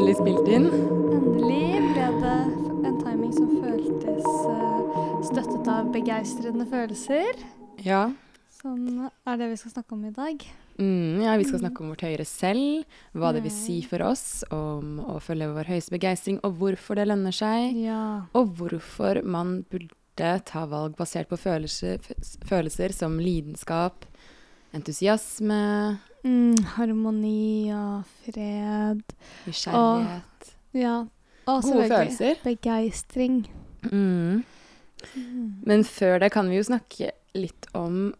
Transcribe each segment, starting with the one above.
endelig spilt inn. Endelig ble det en timing som føltes eh, støttet av begeistrende følelser. Ja. Som er det vi skal snakke om i dag. Mm, ja, vi skal snakke om vårt høyere selv, hva det vil si for oss om å følge vår høyeste begeistring, og hvorfor det lønner seg, Ja. og hvorfor man burde ta valg basert på følelser, følelser som lidenskap, entusiasme, Mm, harmoni og fred. nysgjerrighet. Ja. Og Gode følelser. begeistring. Mm. Men før det kan vi jo snakke litt om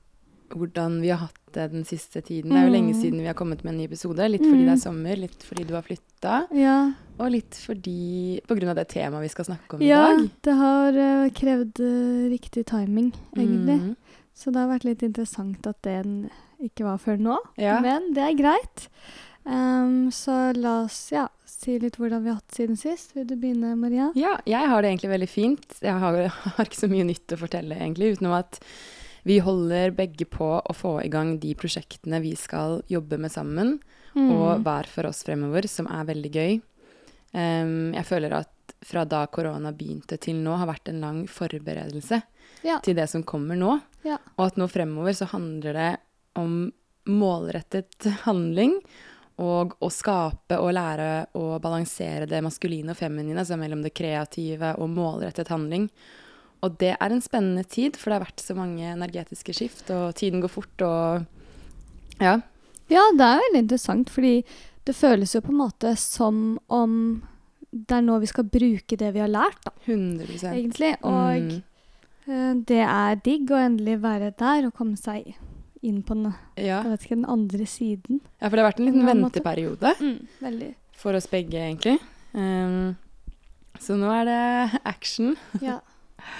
hvordan vi har hatt det den siste tiden. Det er jo lenge Mm. siden vi har kommet med en ny episode. Litt fordi det Mm. er sommer, litt fordi du har flytta, Ja. og litt fordi av det temaet vi skal snakke om ja, i dag. Ja, det har uh, krevd uh, riktig timing, egentlig. Mm. Så det har vært litt interessant at den ikke var før nå. Ja. Men det er greit. Um, så la oss ja, si litt hvordan vi har hatt siden sist. Vil du begynne, Maria? Ja, jeg har det egentlig veldig fint. Jeg har, har ikke så mye nytt å fortelle, egentlig, utenom at vi holder begge på å få i gang de prosjektene vi skal jobbe med sammen, Mm. og hver for oss fremover, som er veldig gøy. Um, jeg føler at fra da korona begynte til nå, har vært en lang forberedelse Ja. til det som kommer nå. Ja. Og at nå fremover så handler det om målrettet handling. Og å skape og lære å balansere det maskuline og feminine, altså mellom det kreative og målrettet handling. Og det er en spennende tid, for det har vært så mange energetiske skift, og tiden går fort, og ja. ja, det er veldig interessant, fordi det føles jo på en måte som om det er nå vi skal bruke det vi har lært, da, 100 egentlig. Og Mm. eh, det er digg å endelig være der og komme seg inn på den, Ja. jeg vet ikke, den andre siden. ja, for det har vært en liten en venteperiode Veldig. for oss begge, egentlig. Um, så nå er det action. Ja.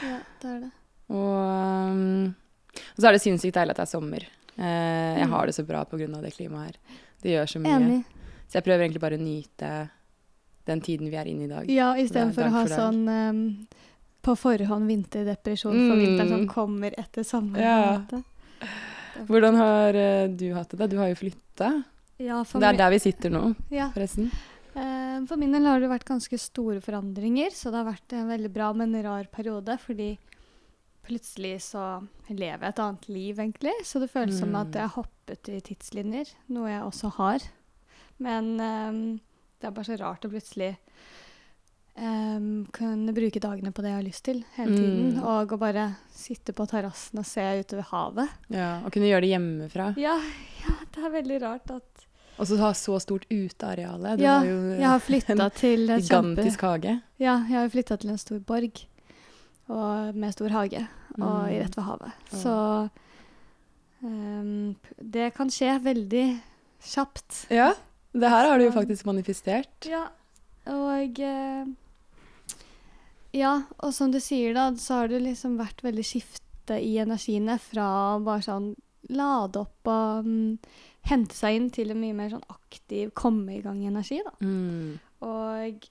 ja, det er det. Og, um, og så er det sinnssykt deilig at det er sommer. Uh, jeg Mm. har det så bra pga. det klimaet her. Det gjør så mye. Enig. Så jeg prøver egentlig bare å nyte den tiden vi er inne i dag. Ja, istedenfor å ha sånn um, på forhånd vinterdepresjon for vinteren som Mm. kommer etter sommeren. Ja. Hvordan har eh, du hatt det? da? Du har jo flytta. Ja, Det er der vi sitter nå, ja. forresten. Eh, for min del har det vært ganske store forandringer, så det har vært en veldig bra, men rar periode, fordi plutselig så lever jeg et annet liv, egentlig. Så det føles som Mm. at jeg har hoppet i tidslinjer, noe jeg også har. Men ehm, det er bare så rart å plutselig ehm, kunne bruke dagene på det jeg har lyst til, hele tiden. Mm. Og å bare sitte på terrassen og se utover havet. Ja, Og kunne gjøre det hjemmefra. Ja, ja, det er veldig rart at Og så ha så stort uteareale. Du Ja, har jo jeg har en til gigantisk kjempe... hage. Ja, jeg har flytta til en stor borg og med stor hage og Mm. rett ved havet. Ja. Så um, det kan skje veldig kjapt. Ja, det her har du jo faktisk manifestert. Ja, og eh, Ja, og som du sier, da, så har det liksom vært veldig skifte i energiene fra bare sånn lade opp og mm, hente seg inn til en mye mer sånn aktiv, komme i gang-energi, da. Mm. Og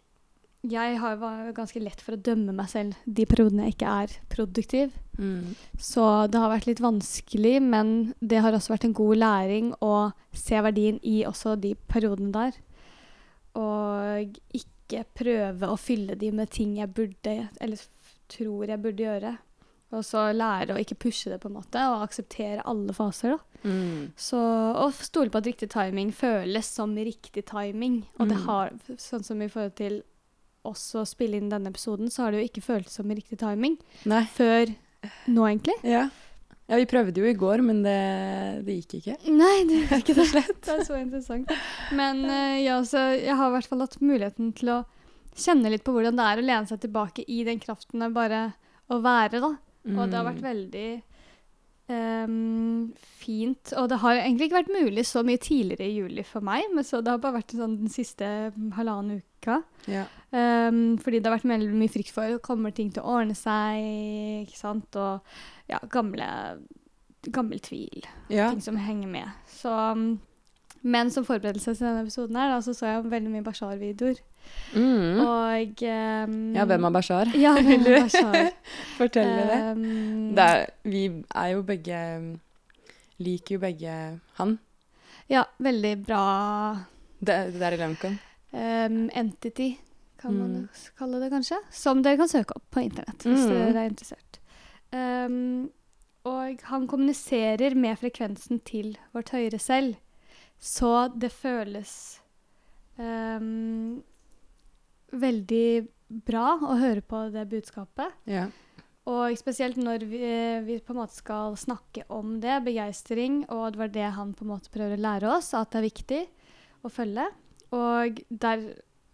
jeg har vært ganske lett for å dømme meg selv de periodene jeg ikke er produktiv. Mm. Så det har vært litt vanskelig, men det har også vært en god læring å se verdien i også de periodene der. Og ikke prøve å fylle de med ting jeg burde, eller tror jeg burde gjøre. Og så lære å ikke pushe det, på en måte, og akseptere alle faser, da. Mm. Så å stole på at riktig timing føles som riktig timing. Og det Mm. har, sånn som i forhold til også å spille inn denne episoden, så har det jo ikke føltes som riktig timing Nei. før nå, egentlig. Ja. Ja, vi prøvde jo i går, men det, det gikk ikke. Nei, det gikk ikke det. slett. Det er så interessant. Men eh, ja, så jeg har i hvert fall hatt muligheten til å kjenne litt på hvordan det er å lene seg tilbake i den kraften av bare å være, da. Og det har vært Mm. veldig ehm, fint. Og det har egentlig ikke vært mulig så mye tidligere i juli for meg, men så det har bare vært sånn den siste halvannen uka. ja. Um, fordi det har vært veldig mye frykt for kommer ting til å ordne seg, ikke sant, og ja, gamle, gammel tvil, ja. ting som henger med. Så, um, men som forberedelse til denne episoden her, da, så så jeg veldig mye Bashar-videoer. Mm. Og um, Ja, hvem er Bashar? Ja, hvem er Bashar? fortelle det? Um, det er, vi er jo begge Liker jo begge han. Ja, veldig bra Det, det der i Lankan. Um, entity, kan man Mm. jo også kalle det kanskje, som dere kan søke opp på internett hvis Mm. dere er interessert. Og han kommuniserer med frekvensen til vårt høyere selv, så det føles em, veldig bra å høre på det budskapet. Ja. Og spesielt når vi, vi på en måte skal snakke om det, begeistring, og det var det han på en måte prøver å lære oss, at det er viktig å følge. Og, der,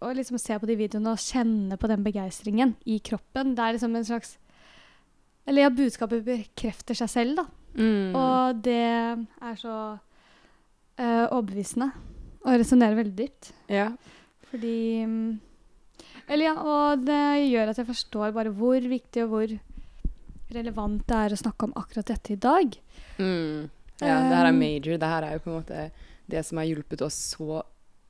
å liksom se på de videoene og kjenne på den begeistringen i kroppen. Det er liksom en slags Eller ja, budskapet bekrefter seg selv, da. Mm. Og det er så eh, overbevisende. Og resonnerer veldig dypt. ja. Fordi mm, Eller ja, og det gjør at jeg forstår bare hvor viktig og hvor relevant det er å snakke om akkurat dette i dag. Mm. ja, det her er Um, major. Det her er jo på en måte det som har hjulpet oss så,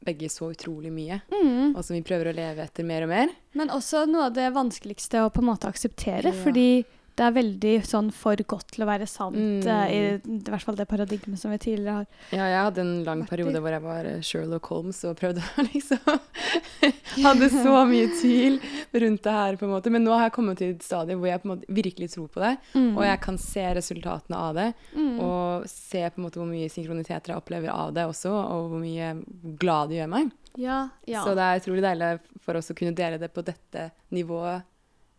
begge så utrolig mye, Mm. og som vi prøver å leve etter mer og mer. Men også noe av det vanskeligste å på en måte akseptere, Ja. fordi det er veldig sånn for godt til å være sant, Mm. eh, i, i hvert fall det paradigmet som vi tidligere har. Ja, jeg hadde en lang periode hvor jeg var eh, Sherlock Holmes og prøvde å liksom Hadde så mye tvil rundt det her, på en måte. Men nå har jeg kommet til et stadie hvor jeg på en måte virkelig tror på det, og jeg kan se resultatene av det. Mm. Og se på en måte hvor mye synkroniteter jeg opplever av det også, og hvor mye glad det gjør meg. Ja, ja. Så det er utrolig deilig for oss å kunne dele det på dette nivået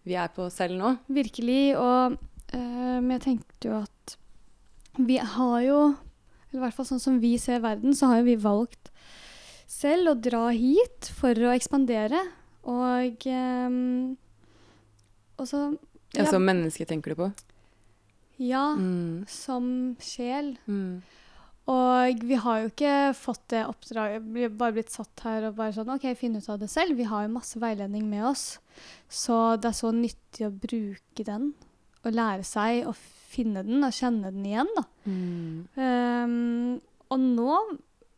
vi er på selv nå. Virkelig. Og øh, men jeg tenkte jo at vi har jo Eller i hvert fall sånn som vi ser verden, så har jo vi valgt selv å dra hit for å ekspandere. Og øh, Og så Ja, Som menneske, tenker du på? ja, Mm. som sjel. Mm. Og vi har jo ikke fått det oppdraget Vi bare blitt satt her og bare sånn OK, finn ut av det selv. Vi har jo masse veiledning med oss. Så det er så nyttig å bruke den og lære seg å finne den og kjenne den igjen, da. Mm. Um, og nå,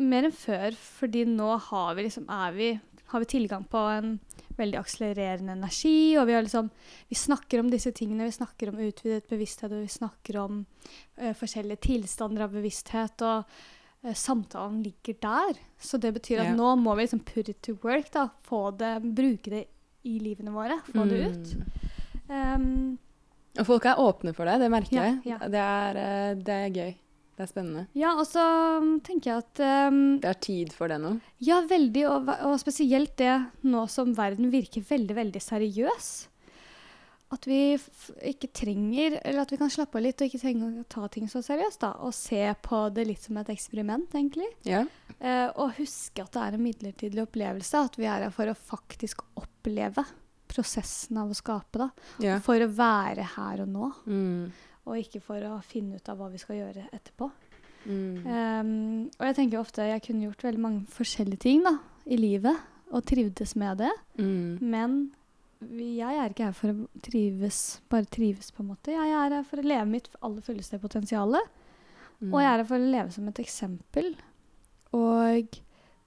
mer enn før, fordi nå har vi liksom er vi, har vi tilgang på en veldig akselererende energi, og vi har liksom Vi snakker om disse tingene. Vi snakker om utvidet bevissthet, og vi snakker om uh, forskjellige tilstander av bevissthet, og eh, samtalen ligger der. Så det betyr at Ja. nå må vi liksom put it to work, da. Få det, bruke det i livene våre. Få det ut. Mm. Ehm, Og folk er åpne for det, det merker Ja, jeg. ja. Det, er, eh, det er gøy. Det er spennende. ja, og så mm, tenker jeg at um, Det er tid for det nå. Ja, veldig, og, og spesielt det nå som verden virker veldig, veldig seriøs. At vi ikke trenger, eller at vi kan slappe av litt og ikke trenger å ta ting så seriøst. da, Og se på det litt som et eksperiment, egentlig. Ja. Uh, og huske at det er en midlertidig opplevelse. At vi er her for å faktisk oppleve prosessen av å skape. da, ja. For å være her og nå, Mm. Og ikke for å finne ut av hva vi skal gjøre etterpå. Mm. Um, og jeg tenker ofte jeg kunne gjort veldig mange forskjellige ting da, i livet, og trivdes med det. Mm. Men vi, jeg er ikke her for å trives, bare trives, på en måte. Jeg er her for å leve mitt aller fulleste potensialet. Mm. Og jeg er her for å leve som et eksempel. Og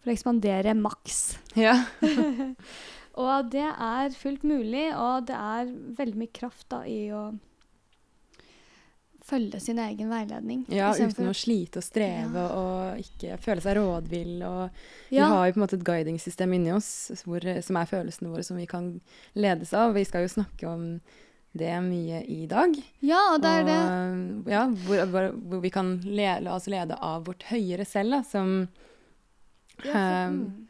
for å ekspandere maks. Ja. Og det er fullt mulig, og det er veldig mye kraft da, i å følge sin egen veiledning. ja, uten å slite og streve Ja. og ikke føle seg rådvill. Og vi Ja. har jo på en måte et guiding-system inni oss hvor, som er følelsene våre, som vi kan ledes av. Vi skal jo snakke om det mye i dag. Ja, og det er det. Og, ja, hvor, hvor, hvor vi kan le, la oss lede av vårt høyere selv, da, som Ja, mm.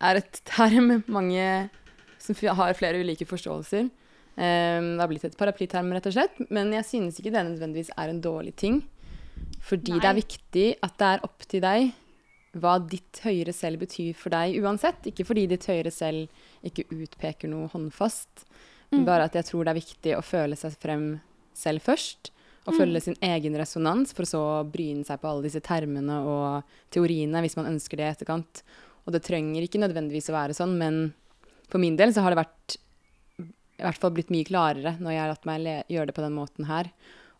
er et term mange som har flere ulike forståelser. Ehm, det har blitt et paraplyterm, rett og slett. Men jeg synes ikke det nødvendigvis er en dårlig ting. Fordi det er viktig at det er opp til deg hva ditt høyere selv betyr for deg uansett. Ikke fordi ditt høyere selv ikke utpeker noe håndfast. Mm. Bare at jeg tror det er viktig å føle seg frem selv først. Og Mm. følge sin egen resonans, for så å bryne seg på alle disse termene og teoriene hvis man ønsker det i etterkant. Og det trenger ikke nødvendigvis å være sånn, men for min del så har det vært i hvert fall blitt mye klarere når jeg har latt meg gjøre det på den måten her.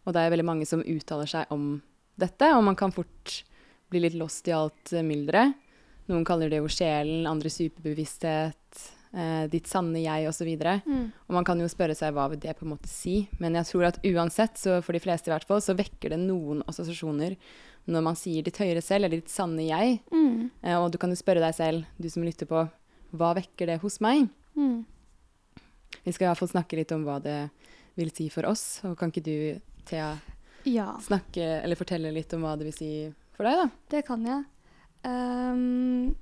Og det er veldig mange som uttaler seg om dette, og man kan fort bli litt lost i alt eh, mylderet. Noen kaller det jo sjelen, andre superbevissthet, eh, ditt sanne jeg osv. Mm. Og man kan jo spørre seg hva vil det på en måte si, men jeg tror at uansett, så for de fleste i hvert fall, så vekker det noen assosiasjoner når man sier ditt høyere selv, eller ditt sanne jeg. Mm. Eh, og du kan jo spørre deg selv, du som lytter på, hva vekker det hos meg? Mm. Vi skal i hvert fall snakke litt om hva det vil si for oss. Og kan ikke du, Thea, Ja, snakke eller fortelle litt om hva det vil si for deg, da? det kan jeg. Um,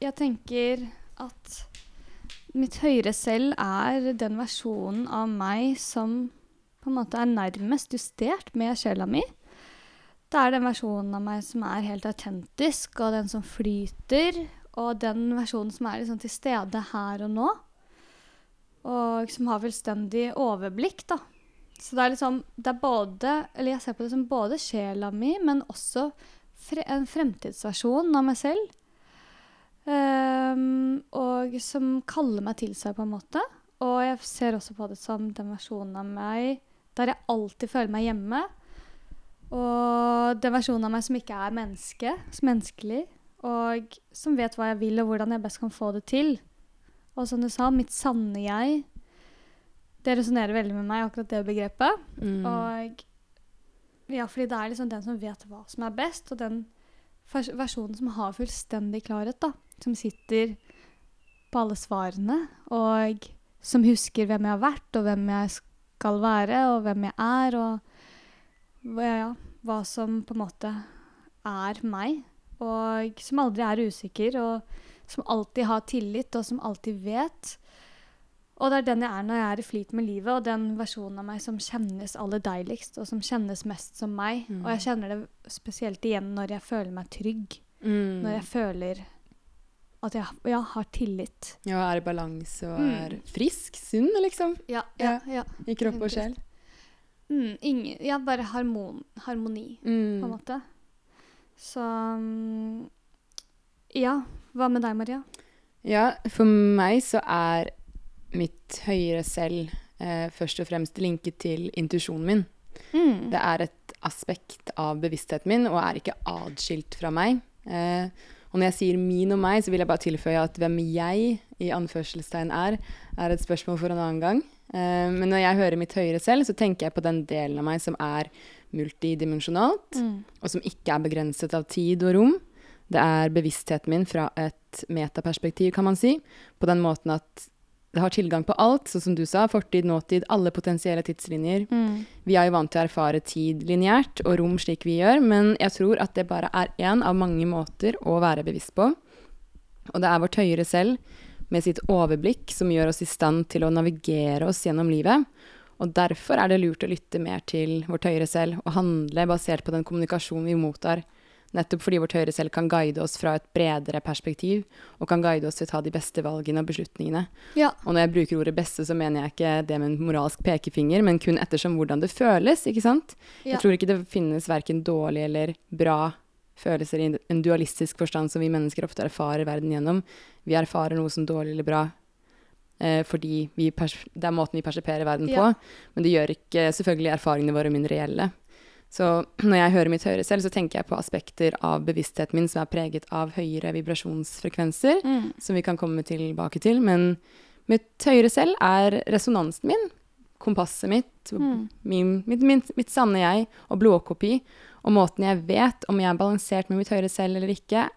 jeg tenker at mitt høyere selv er den versjonen av meg som på en måte er nærmest justert med sjela mi. Det er den versjonen av meg som er helt autentisk, og den som flyter. Og den versjonen som er liksom til stede her og nå. Og som har fullstendig overblikk, da. Så det er liksom Det er både Eller jeg ser på det som både sjela mi, men også fre en fremtidsversjon av meg selv. Um, og som kaller meg til seg, på en måte. Og jeg ser også på det som den versjonen av meg der jeg alltid føler meg hjemme. Og den versjonen av meg som ikke er menneske, som menneskelig. Og som vet hva jeg vil, og hvordan jeg best kan få det til. Og som du sa, mitt sanne jeg. Det resonnerer veldig med meg, akkurat det begrepet. Mm. Og ja, fordi det er liksom den som vet hva som er best, og den vers- versjonen som har fullstendig klarhet, da. Som sitter på alle svarene, og som husker hvem jeg har vært, og hvem jeg skal være, og hvem jeg er, og ja, hva som på en måte er meg. Og som aldri er usikker, og som alltid har tillit, og som alltid vet. Og det er den jeg er når jeg er i flyt med livet, og den versjonen av meg som kjennes aller deiligst, og som kjennes mest som meg. Mm. Og jeg kjenner det spesielt igjen når jeg føler meg trygg. Mm. Når jeg føler at jeg ja, har tillit. Ja, er i balanse og Mm. er frisk, sunn, liksom. Ja, ja, ja. I kropp og sjel. Mm, ingen, ja bare harmon, harmoni, på en Mm. måte. Så mm, Ja. Hva med deg, Maria? Ja, for meg så er mitt høyere selv eh, først og fremst linket til intuisjonen min. Mm. Det er et aspekt av bevisstheten min og er ikke atskilt fra meg. Eh, og når jeg sier min og meg, så vil jeg bare tilføye at hvem jeg i anførselstegn er, er et spørsmål for en annen gang. Eh, men når jeg hører mitt høyere selv, så tenker jeg på den delen av meg som er multidimensjonalt, Mm. og som ikke er begrenset av tid og rom. Det er bevisstheten min fra et metaperspektiv, kan man si. På den måten at det har tilgang på alt, sånn som du sa, fortid, nåtid, alle potensielle tidslinjer. Mm. Vi er jo vant til å erfare tid lineært og rom slik vi gjør, men jeg tror at det bare er én av mange måter å være bevisst på. Og det er vårt høyere selv med sitt overblikk som gjør oss i stand til å navigere oss gjennom livet. Og derfor er det lurt å lytte mer til vårt høyere selv og handle basert på den kommunikasjonen vi mottar. Nettopp fordi vårt høyre selv kan guide oss fra et bredere perspektiv, og kan guide oss til å ta de beste valgene og beslutningene. Ja. Og når jeg bruker ordet beste, så mener jeg ikke det med en moralsk pekefinger, men kun ettersom hvordan det føles, ikke sant? Ja. Jeg tror ikke det finnes verken dårlig eller bra følelser i en dualistisk forstand som vi mennesker ofte erfarer verden gjennom. Vi erfarer noe som dårlig eller bra eh, fordi det er måten vi perseperer verden Ja. på, men det gjør ikke selvfølgelig erfaringene våre mindre reelle. Så når jeg hører mitt høyre selv, så tenker jeg på aspekter av bevisstheten min som er preget av høyere vibrasjonsfrekvenser Mm. som vi kan komme tilbake til. Men mitt høyre selv er resonansen min, kompasset mitt, Mm. min, mitt, mitt, mitt sanne jeg og blodkopi. og måten jeg vet om jeg er balansert med mitt høyre selv eller ikke.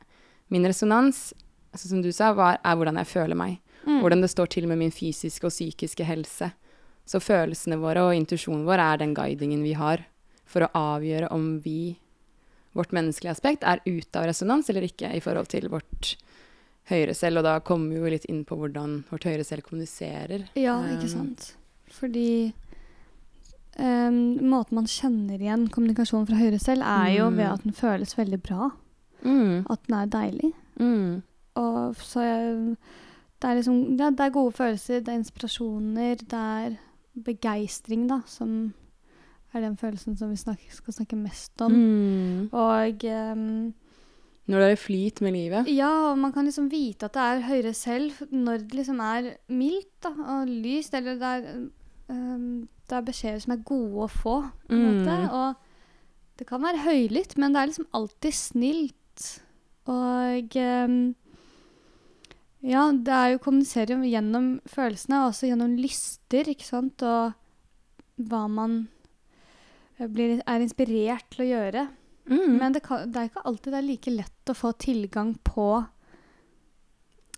Min resonans, altså som du sa, var, er hvordan jeg føler meg. Mm. Hvordan det står til med min fysiske og psykiske helse. Så følelsene våre og intuisjonen vår er den guidingen vi har for å avgjøre om vi, vårt menneskelige aspekt, er ute av resonans eller ikke i forhold til vårt høyere selv. Og da kommer vi jo litt inn på hvordan vårt høyere selv kommuniserer. Ja, ikke sant. Fordi um, måten man kjenner igjen kommunikasjonen fra høyre selv, er jo Mm. ved at den føles veldig bra. Mm, At den er deilig. mm, Og så jeg, det er liksom ja, Det er gode følelser, det er inspirasjoner, det er begeistring, da, som er den følelsen som vi snak, skal snakke mest om. mm. Og um, Når det er flyt med livet. Ja, og man kan liksom vite at det er høyere selv når det liksom er mildt da, og lyst, eller det er, um, det er beskjeder som er gode å få, på en Mm. måte. Og det kan være høylytt, men det er liksom alltid snilt. Og um, ja, det er jo kommuniserer gjennom følelsene, og også gjennom lyster, ikke sant, og hva man blir, er inspirert til å gjøre. Mm. Men det, kan, det er ikke alltid det er like lett å få tilgang på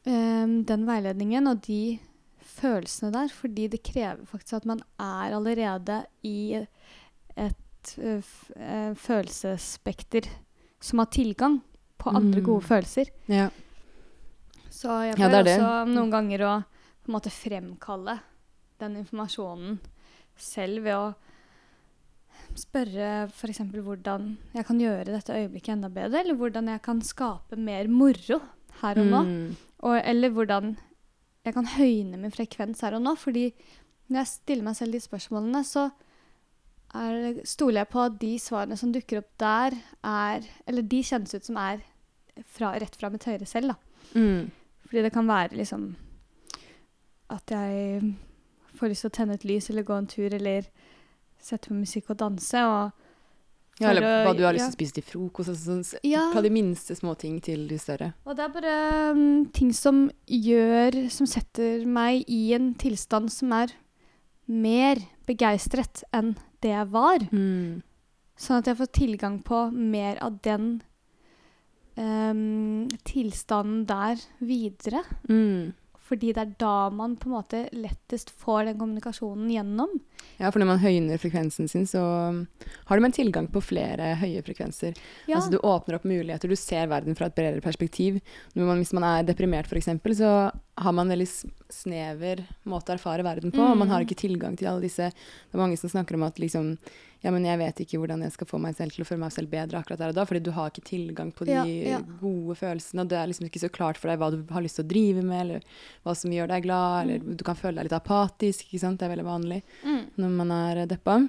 um, den veiledningen og de følelsene der, fordi det krever faktisk at man er allerede i et uh, eh, følelsesspekter som har tilgang på andre Mm. gode følelser. Ja. Så jeg prøver ja, også noen ganger å på en måte fremkalle den informasjonen selv ved å spørre f.eks. hvordan jeg kan gjøre dette øyeblikket enda bedre, eller hvordan jeg kan skape mer moro her og nå. Mm. Og, eller hvordan jeg kan høyne min frekvens her og nå. Fordi når jeg stiller meg selv de spørsmålene, så er, stoler jeg på at de svarene som dukker opp der, er Eller de kjennes ut som er fra, rett fra mitt høyre selv, da. Mm. Fordi det kan være liksom at jeg får lyst til å tenne et lys eller gå en tur eller sette på musikk og danse. Og Ja, eller hva du har lyst ja. til å spise til frokost. Altså, sånn, Ja. Fra de minste små ting til de større. Og det er bare um, ting som gjør Som setter meg i en tilstand som er mer begeistret enn det jeg var. Mm. Sånn at jeg får tilgang på mer av den um, tilstanden der videre. Mm. Fordi det er da man på en måte lettest får den kommunikasjonen gjennom. Ja, for når man høyner frekvensen sin, så har du mer tilgang på flere høye frekvenser. Ja, Altså, du åpner opp muligheter, du ser verden fra et bredere perspektiv. Når man, hvis man er deprimert, f.eks., så har man en veldig snever måte å erfare verden på. Og man har Mm. ikke tilgang til alle disse Det er mange som snakker om at liksom Ja, men jeg vet ikke hvordan jeg skal få meg selv til å føle meg selv bedre akkurat der og da, fordi du har ikke tilgang på de Ja, ja. gode følelsene, og det er liksom ikke så klart for deg hva du har lyst til å drive med, eller hva som gjør deg glad, eller du kan føle deg litt apatisk, ikke sant. Det er veldig vanlig mm. Når man er deppa.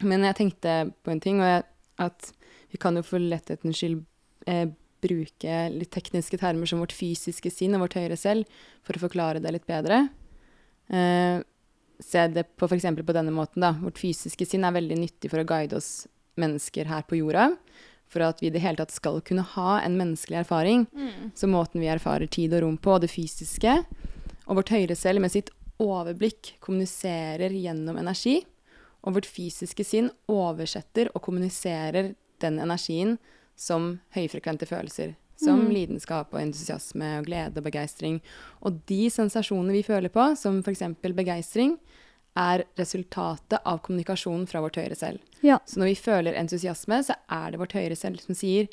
Men jeg tenkte på en ting, og jeg, at vi kan jo for letthetens skyld eh, bruke litt tekniske termer som vårt fysiske sinn og vårt høyere selv for å forklare det litt bedre. Eh, se det på f.eks. på denne måten. da. Vårt fysiske sinn er veldig nyttig for å guide oss mennesker her på jorda. For at vi i det hele tatt skal kunne ha en menneskelig erfaring. Mm. Så måten vi erfarer tid og rom på, og det fysiske, og vårt høyre selv med sitt overblikk kommuniserer gjennom energi, og vårt fysiske sinn oversetter og kommuniserer den energien som høyfrekvente følelser. Som Mm. lidenskap og entusiasme og glede og begeistring. Og de sensasjonene vi føler på, som f.eks. begeistring, er resultatet av kommunikasjonen fra vårt høyre selv. Ja. Så når vi føler entusiasme, så er det vårt høyre selv som sier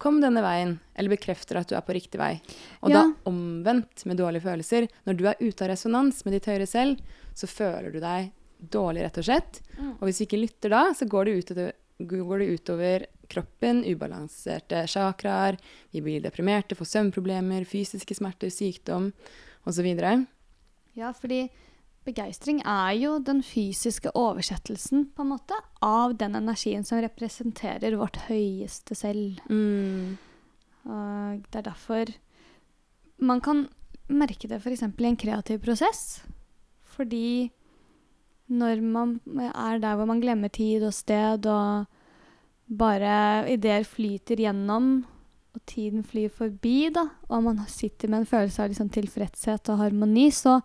'kom denne veien', eller bekrefter at du er på riktig vei. Og Ja. da omvendt med dårlige følelser. Når du er ute av resonans med ditt høyre selv, så føler du deg dårlig, rett og slett. Mm. Og hvis du ikke lytter da, så går det utover, går det utover kroppen, ubalanserte chakraer, vi blir deprimerte, får søvnproblemer, fysiske smerter, sykdom osv. Ja, fordi begeistring er jo den fysiske oversettelsen på en måte av den energien som representerer vårt høyeste selv. Mm. Og det er derfor man kan merke det f.eks. i en kreativ prosess. Fordi når man er der hvor man glemmer tid og sted, og bare ideer flyter gjennom, og tiden flyr forbi, da, og man sitter med en følelse av liksom tilfredshet og harmoni, så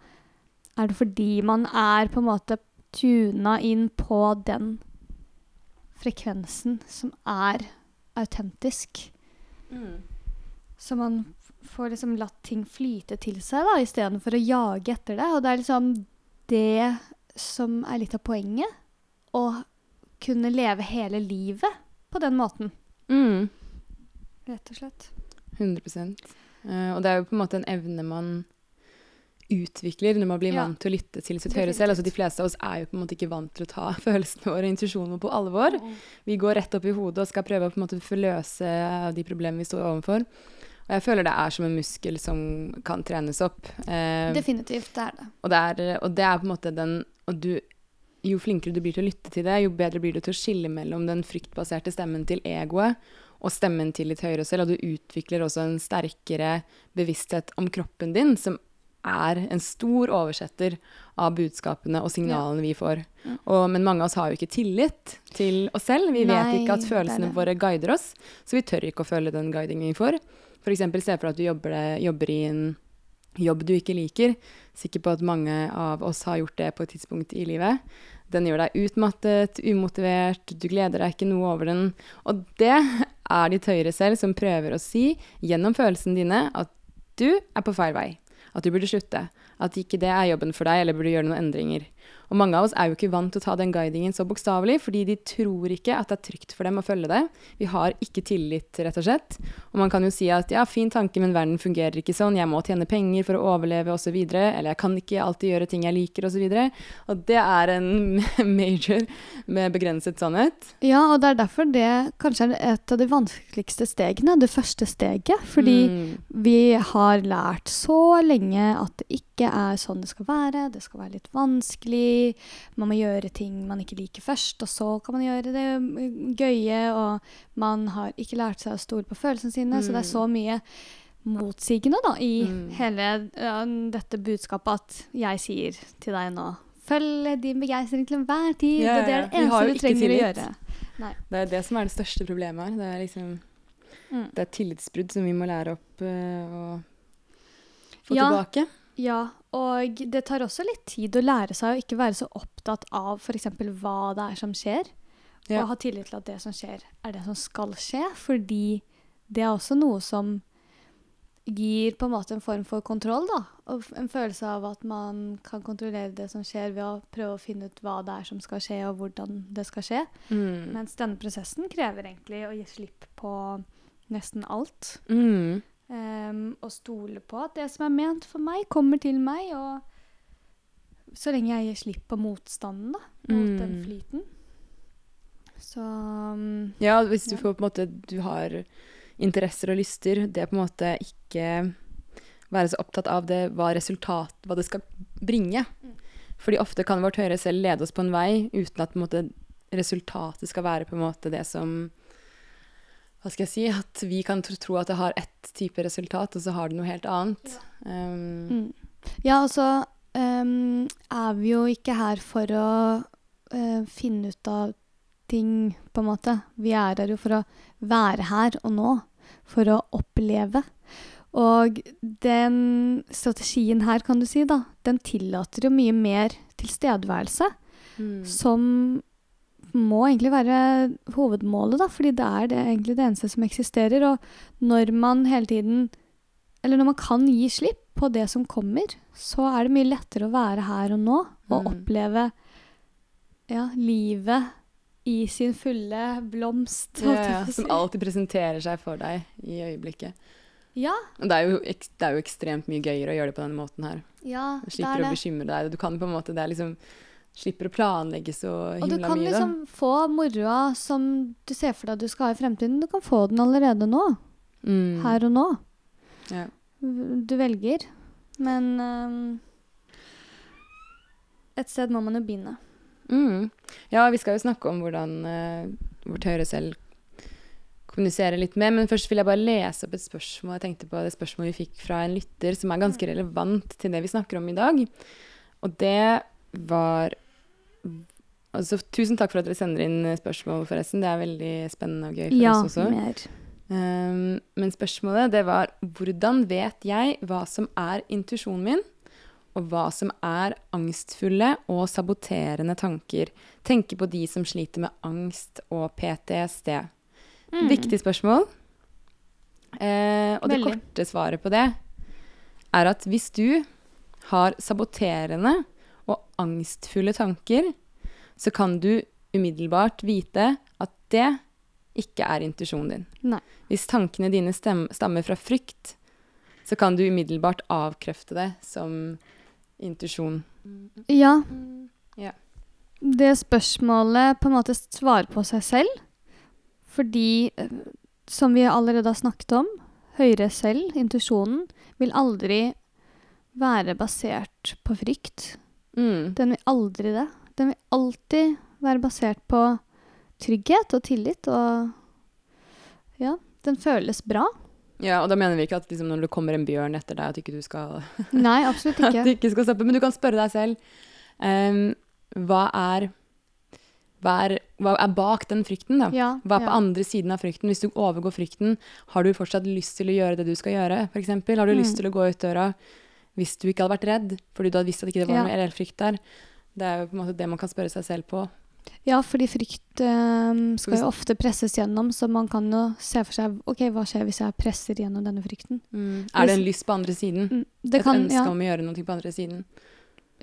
er det fordi man er på en måte tuna inn på den frekvensen som er autentisk. Så man får liksom latt ting flyte til seg, da, istedenfor å jage etter det. Og det er liksom det som er litt av poenget. Å kunne leve hele livet på den måten, Mm. rett og slett. 100 uh, Og det er jo på en måte en evne man utvikler når man blir vant til å lytte til sitt høyre selv. Altså De fleste av oss er jo på en måte ikke vant til å ta følelsene våre og intuisjonen vår på alvor. Vi går rett opp i hodet og skal prøve å på en måte få løse de problemene vi står overfor. Og jeg føler det er som en muskel som kan trenes opp. Eh, Definitivt, det er det. og, det er, og det er på en måte den og du, Jo flinkere du blir til å lytte til det, jo bedre blir du til å skille mellom den fryktbaserte stemmen til egoet og stemmen til litt høyre selv, og du utvikler også en sterkere bevissthet om kroppen din, som er en stor oversetter av budskapene og signalene vi får. Ja. Og, men mange av oss har jo ikke tillit til oss selv. Vi vet ikke at følelsene det. våre guider oss, så vi tør ikke å følge den guidingen vi får. Eksempel se for deg at du jobber, jobber i en jobb du ikke liker. Sikker på at mange av oss har gjort det på et tidspunkt i livet. Den gjør deg utmattet, umotivert, du gleder deg ikke noe over den. Og det er ditt høyre selv som prøver å si gjennom følelsene dine at du er på feil vei. At du burde slutte. At ikke det er jobben for deg, eller burde gjøre noen endringer. Og mange av oss er jo ikke vant til å ta den guidingen så bokstavelig, fordi de tror ikke at det er trygt for dem å følge det. Vi har ikke tillit, rett og slett. Og man kan jo si at ja, fin tanke, men verden fungerer ikke sånn, jeg må tjene penger for å overleve, osv. Eller jeg kan ikke alltid gjøre ting jeg liker, osv. Og, så og det er en major med begrenset sannhet. Ja, og det er derfor det kanskje er et av de vanskeligste stegene, det første steget. Fordi mm. vi har lært så lenge at det ikke er sånn det skal være, det skal være litt vanskelig man må gjøre ting man ikke liker først, og så kan man gjøre det mm, gøye, og man har ikke lært seg å stole på følelsene sine, mm. så det er så mm. mye motsigende da, i mm. hele ja, dette budskapet at jeg sier til deg nå Følg din begeistring til enhver tid. Ja, ja, ja. Det er det eneste du trenger å gjøre. Nei. Det er det som er det største problemet her. Det er liksom mm. Det er tillitsbrudd som vi må lære opp uh, å få tilbake. Ja, og det tar også litt tid å lære seg å ikke være så opptatt av f.eks. hva det er som skjer, ja. og ha tillit til at det som skjer, er det som skal skje, fordi det er også noe som gir på en måte en form for kontroll, da. Og en følelse av at man kan kontrollere det som skjer, ved å prøve å finne ut hva det er som skal skje, og hvordan det skal skje. Mm. Mens denne prosessen krever egentlig å gi slipp på nesten alt. Mm. Um, og stole på at det som er ment for meg, kommer til meg. Og så lenge jeg gir slipp på motstanden da, mot mm. den flyten. Så um, Ja, hvis du ja. får på en måte Du har interesser og lyster, det er på en måte ikke være så opptatt av det, hva resultat, hva det skal bringe. Mm. Fordi ofte kan vårt høyre selv lede oss på en vei uten at måte, resultatet skal være på en måte det som hva skal jeg si, at vi kan tro at det har ett type resultat, og så har det noe helt annet. Ja, um, ja og så um, er vi jo ikke her for å uh, finne ut av ting, på en måte. Vi er her jo for å være her og nå. For å oppleve. Og den strategien her, kan du si, da, den tillater jo mye mer tilstedeværelse. Mm. Som må egentlig være hovedmålet, da, fordi det er det, egentlig det eneste som eksisterer. Og når man hele tiden Eller når man kan gi slipp på det som kommer, så er det mye lettere å være her og nå og mm. oppleve ja, livet i sin fulle blomst. Ja, ja, som alltid presenterer seg for deg i øyeblikket. Ja. Det er, jo, det er jo ekstremt mye gøyere å gjøre det på denne måten her. Ja, du slipper å bekymre deg. Du kan på en måte, det er liksom slipper å planlegge så himla mye. Og du kan mye, liksom få moroa som du ser for deg at du skal ha i fremtiden. Du kan få den allerede nå. Mm. Her og nå. Ja. Du velger. Men um, et sted må man jo begynne. Mm. Ja, vi skal jo snakke om hvordan uh, vårt høyre selv kommuniserer litt mer. Men først vil jeg bare lese opp et spørsmål. Jeg tenkte på det spørsmålet vi fikk fra en lytter, som er ganske relevant til det vi snakker om i dag. Og det var Altså, tusen takk for at dere sender inn spørsmål, forresten. Det er veldig spennende og gøy for ja, oss også. Mer. Um, men spørsmålet det var hvordan vet jeg hva som er intuisjonen min, og hva som er angstfulle og saboterende tanker? Tenke på de som sliter med angst og PTSD. Mm. Viktig spørsmål. Uh, og Veldig. det korte svaret på det er at hvis du har saboterende og angstfulle tanker, så kan du umiddelbart vite at det ikke er intuisjonen din. Nei. Hvis tankene dine stammer fra frykt, så kan du umiddelbart avkrefte det som intuisjon. Ja. ja. Det spørsmålet på en måte svarer på seg selv, fordi, eh, som vi allerede har snakket om, høyre selv, intuisjonen, vil aldri være basert på frykt. Mm. Den vil aldri det. Den vil alltid være basert på trygghet og tillit, og ja, den føles bra. Ja, og da mener vi ikke at liksom, når det kommer en bjørn etter deg, at ikke du skal Nei, absolutt ikke. at du ikke skal stoppe. Men du kan spørre deg selv um, hva, er, hva, er, hva er bak den frykten, da? Ja, hva er på ja. andre siden av frykten? Hvis du overgår frykten, har du fortsatt lyst til å gjøre det du skal gjøre, f.eks.? Har du mm. lyst til å gå ut døra hvis du ikke hadde vært redd, fordi du hadde visst at ikke det var ja. noe reell frykt der? Det er jo på en måte det man kan spørre seg selv på. Ja, fordi frykt um, skal jo ofte presses gjennom, så man kan jo se for seg OK, hva skjer hvis jeg presser gjennom denne frykten? Er det en lyst på andre siden? Mm, Det Et kan, ønske ja, om å gjøre noe på andre siden?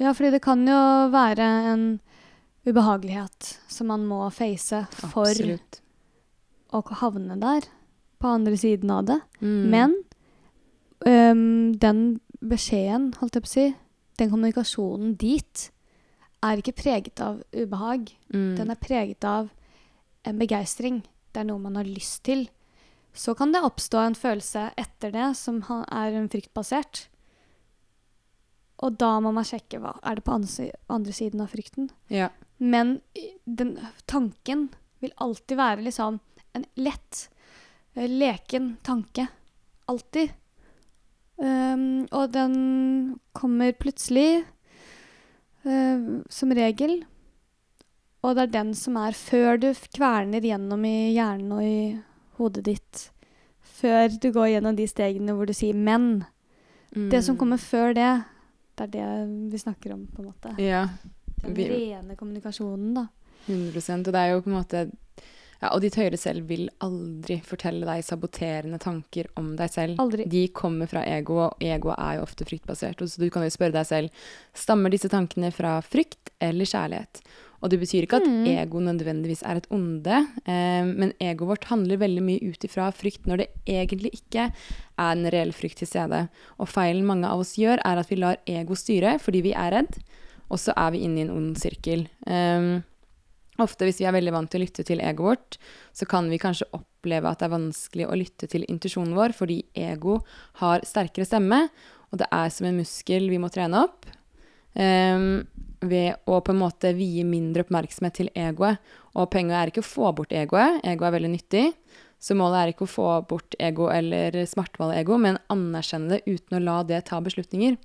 ja, fordi det kan jo være en ubehagelighet som man må face for Absolutt. å havne der, på andre siden av det. Mm. Men um, den beskjeden, holdt jeg på å si, den kommunikasjonen dit, er ikke preget av ubehag. mm. Den er preget av en begeistring. Det er noe man har lyst til. Så kan det oppstå en følelse etter det som er fryktbasert. Og da må man sjekke hva er det på andre, siden av frykten. Ja. Men den tanken vil alltid være liksom en lett, eh, leken tanke. Alltid. Um, og den kommer plutselig, uh, som regel. Og det er den som er før du kverner gjennom i hjernen og i hodet ditt. Før du går gjennom de stegene hvor du sier 'men'. Det som Mm. kommer før det, det er det vi snakker om, på en måte. Ja, Den vi- rene kommunikasjonen, da. 100 Og det er jo på en måte ja, Og ditt høyre selv vil aldri fortelle deg saboterende tanker om deg selv. Aldri. De kommer fra ego, og egoet er jo ofte fryktbasert. Så du kan jo spørre deg selv stammer disse tankene fra frykt eller kjærlighet. Og det betyr ikke at Mm. ego nødvendigvis er et onde, eh, men egoet vårt handler veldig mye ut ifra frykt når det egentlig ikke er en reell frykt til stede. Og feilen mange av oss gjør, er at vi lar ego styre fordi vi er redd, og så er vi inne i en ond sirkel. Um, ofte hvis vi er veldig vant til å lytte til egoet vårt, så kan vi kanskje oppleve at det er vanskelig å lytte til intuisjonen vår, fordi ego har sterkere stemme, og det er som en muskel vi må trene opp. Um, ved å på en måte vie mindre oppmerksomhet til egoet. Og poenget er ikke å få bort egoet, ego er veldig nyttig. Så målet er ikke å få bort ego eller smartvalg-ego, men anerkjenne det uten å la det ta beslutninger.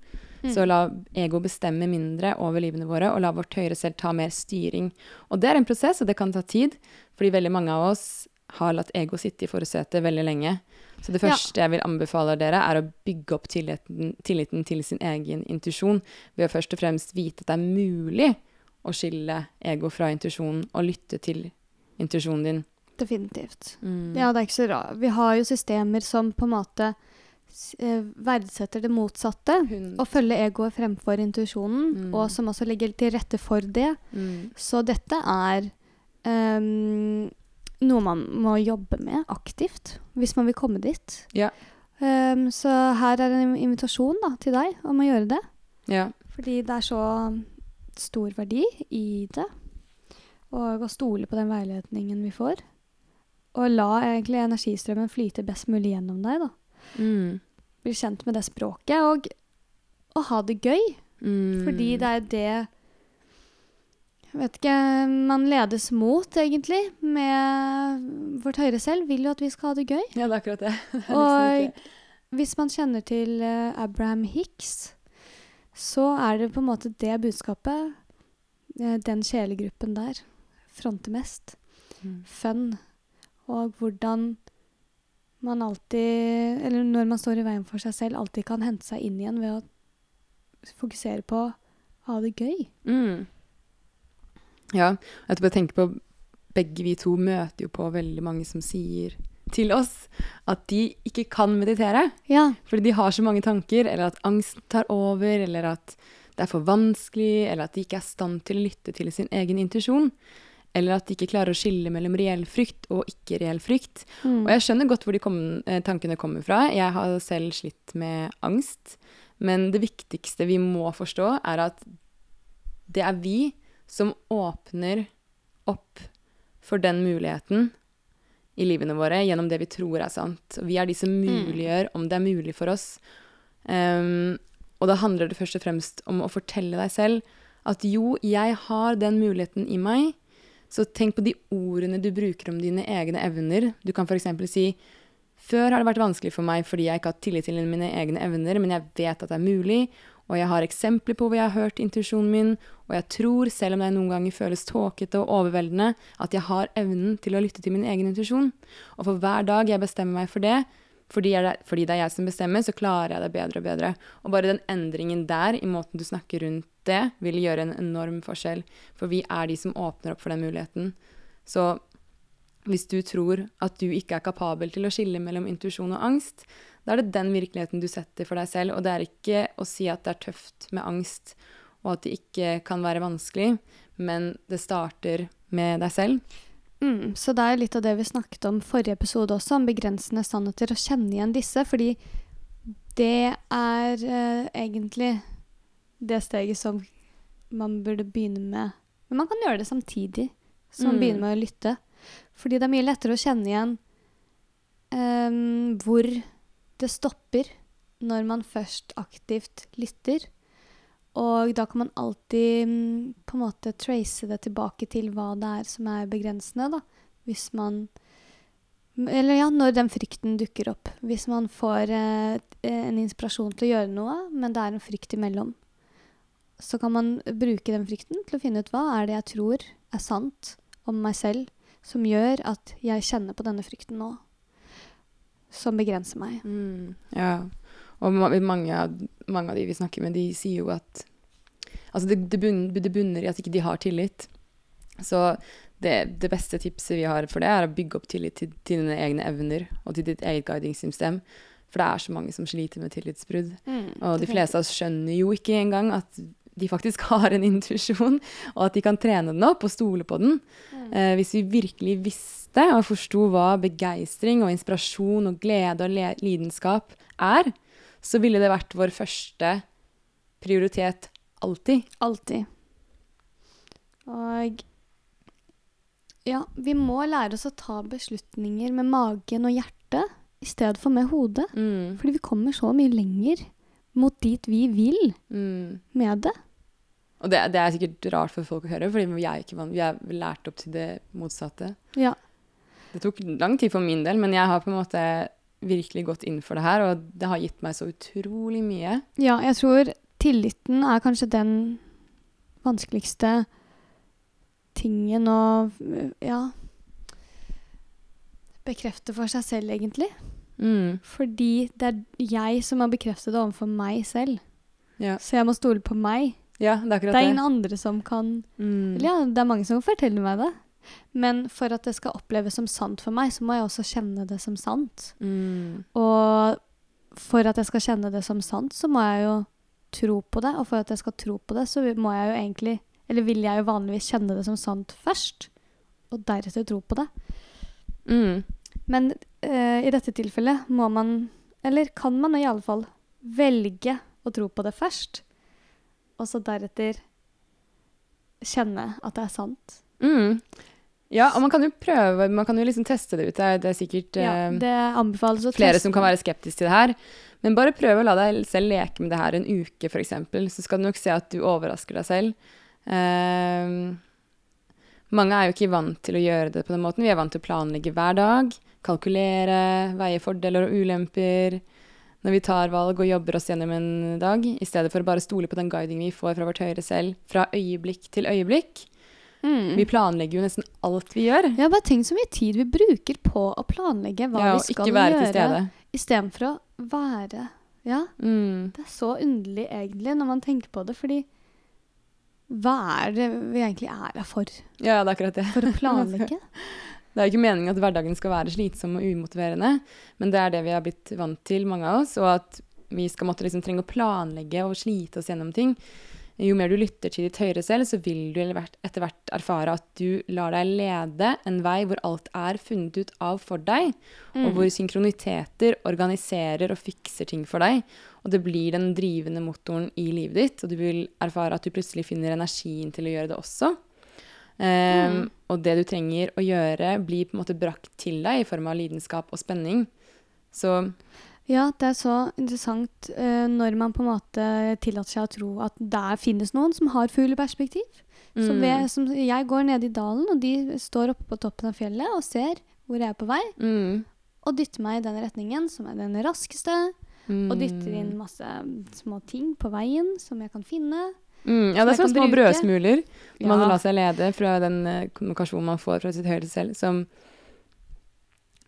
Så la ego bestemme mindre over livene våre, og la vårt høyre selv ta mer styring. Og det er en prosess, og det kan ta tid, fordi veldig mange av oss har latt ego sitte i forsetet veldig lenge. Så det Ja. første jeg vil anbefale dere, er å bygge opp tilliten, tilliten til sin egen intuisjon ved å først og fremst vite at det er mulig å skille ego fra intuisjonen og lytte til intuisjonen din. Definitivt. Mm. Ja, det er ikke så rart. Vi har jo systemer som på en måte verdsetter det motsatte. 100. Og følger egoet fremfor intuisjonen, Mm. og som også legger til rette for det. Mm. Så dette er um, noe man må jobbe med aktivt hvis man vil komme dit. Ja. Um, så her er en invitasjon da, til deg om å gjøre det. Ja. Fordi det er så stor verdi i det. Og å stole på den veiledningen vi får. Og la egentlig energistrømmen flyte best mulig gjennom deg. da. Mm. Bli kjent med det språket, og, og ha det gøy. Mm. Fordi det er det jeg vet ikke, man ledes mot, egentlig, med vårt høyre selv. Vil jo at vi skal ha det gøy. Ja, det er akkurat det. det er liksom Og hvis man kjenner til uh, Abraham Hicks, så er det på en måte det budskapet uh, den sjelegruppen der fronter mest. Mm. Fun. Og hvordan man alltid, eller når man står i veien for seg selv, alltid kan hente seg inn igjen ved å fokusere på å ha det gøy. Mm. Ja, jeg bare tenker på begge vi to møter jo på veldig mange som sier til oss at de ikke kan meditere. Ja. Fordi de har så mange tanker, eller at angsten tar over, eller at det er for vanskelig, eller at de ikke er i stand til å lytte til sin egen intuisjon. Eller at de ikke klarer å skille mellom reell frykt og ikke reell frykt. Mm. Og jeg skjønner godt hvor de kom, eh, tankene kommer fra. Jeg har selv slitt med angst. Men det viktigste vi må forstå, er at det er vi som åpner opp for den muligheten i livene våre gjennom det vi tror er sant. Vi er de som muliggjør om det er mulig for oss. Um, og da handler det først og fremst om å fortelle deg selv at jo, jeg har den muligheten i meg. Så tenk på de ordene du bruker om dine egne evner. Du kan f.eks. si før har det vært vanskelig for meg fordi jeg ikke har hatt tillit til mine egne evner, men jeg vet at det er mulig, og jeg har eksempler på hvor jeg har hørt intuisjonen min, og jeg tror, selv om det noen ganger føles tåkete og overveldende, at jeg har evnen til å lytte til min egen intuisjon. Og for hver dag jeg bestemmer meg for det, fordi, det, fordi det er jeg som bestemmer, så klarer jeg det bedre og bedre. Og bare den endringen der, i måten du snakker rundt det, vil gjøre en enorm forskjell. For vi er de som åpner opp for den muligheten. Så hvis du tror at du ikke er kapabel til å skille mellom intuisjon og angst, da er det den virkeligheten du setter for deg selv. Og det er ikke å si at det er tøft med angst, og at det ikke kan være vanskelig, men det starter med deg selv. Mm, så det er litt av det vi snakket om forrige episode også, om begrensende sannheter, å kjenne igjen disse. Fordi det er eh, egentlig det steget som man burde begynne med. Men man kan gjøre det samtidig som man Mm. begynner med å lytte. Fordi det er mye lettere å kjenne igjen ehm, hvor det stopper når man først aktivt lytter. Og da kan man alltid mm, på en måte trace det tilbake til hva det er som er begrensende, da. Hvis man Eller ja, når den frykten dukker opp. Hvis man får eh, en inspirasjon til å gjøre noe, men det er en frykt imellom. Så kan man bruke den frykten til å finne ut hva er det jeg tror er sant om meg selv, som gjør at jeg kjenner på denne frykten nå. Som begrenser meg. Mm, ja. Og mange av, mange av de vi snakker med, de sier jo at Altså, det, det, bunner, det bunner i at ikke de har tillit. Så det, det beste tipset vi har for det, er å bygge opp tillit til, til dine egne evner og til ditt eget guidingssystem. For det er så mange som sliter med tillitsbrudd. Og de fleste av oss skjønner jo ikke engang at de faktisk har en intuisjon, og at de kan trene den opp og stole på den. Eh, hvis vi virkelig visste og forsto hva begeistring og inspirasjon og glede og lidenskap er, så ville det vært vår første prioritet alltid. Alltid. Og ja, vi må lære oss å ta beslutninger med magen og hjertet i stedet for med hodet. Mm. Fordi vi kommer så mye lenger mot dit vi vil Mm. med det. Og det, det er sikkert rart for folk å høre, fordi vi er, ikke vi er lært opp til det motsatte. Ja. Det tok lang tid for min del, men jeg har på en måte virkelig gått inn for det her, og det har gitt meg så utrolig mye. ja, jeg tror tilliten er kanskje den vanskeligste tingen å ja bekrefte for seg selv, egentlig. Mm. Fordi det er jeg som har bekreftet det overfor meg selv. Ja. Så jeg må stole på meg. ja, det er Det er det. ingen andre som kan Mm. Eller ja, det er mange som forteller meg det. Men for at det skal oppleves som sant for meg, så må jeg også kjenne det som sant. Mm. Og for at jeg skal kjenne det som sant, så må jeg jo tro på det. Og for at jeg skal tro på det, så må jeg jo egentlig Eller vil jeg jo vanligvis kjenne det som sant først, og deretter tro på det. Mm. Men uh, i dette tilfellet må man, eller kan man i alle fall, velge å tro på det først, og så deretter kjenne at det er sant. Mm. Ja, og man kan jo prøve, man kan jo liksom teste det ut. Det er, er sikkert Ja, eh, det flere teste. som kan være skeptiske til det her. Men bare prøv å la deg selv leke med det her en uke, f.eks. Så skal du nok se at du overrasker deg selv. Uh, mange er jo ikke vant til å gjøre det på den måten. Vi er vant til å planlegge hver dag, kalkulere, veie fordeler og ulemper når vi tar valg og jobber oss gjennom en dag, i stedet for å bare stole på den guidingen vi får fra vårt høyre selv fra øyeblikk til øyeblikk. Mm. Vi planlegger jo nesten alt vi gjør. Ja, bare tenk så mye tid vi bruker på å planlegge hva Ja, vi skal ikke være til gjøre, stede. istedenfor å være Ja, Mm. det er så underlig egentlig når man tenker på det, fordi hva er det vi egentlig er her for? Ja, det er akkurat det. For å planlegge? Det er jo ikke meningen at hverdagen skal være slitsom og umotiverende, men det er det vi har blitt vant til, mange av oss, og at vi skal måtte liksom trenge å planlegge og slite oss gjennom ting. Jo mer du lytter til ditt høyre selv, så vil du etter hvert erfare at du lar deg lede en vei hvor alt er funnet ut av for deg, Mm. og hvor synkroniteter organiserer og fikser ting for deg. Og det blir den drivende motoren i livet ditt, og du vil erfare at du plutselig finner energien til å gjøre det også. Um, Mm. Og det du trenger å gjøre, blir på en måte brakt til deg i form av lidenskap og spenning. Så Ja, det er så interessant uh, når man på en måte tillater seg å tro at der finnes noen som har fugleperspektiv. Mm. ved, som jeg går ned i dalen, og de står oppe på toppen av fjellet og ser hvor jeg er på vei, mm, og dytter meg i den retningen som er den raskeste, mm, og dytter inn masse små ting på veien som jeg kan finne. mm, Ja, det er som sånne små bruke. brødsmuler når man Ja. lar seg lede fra den eh, kommunikasjonen man får fra sitt høyre selv, som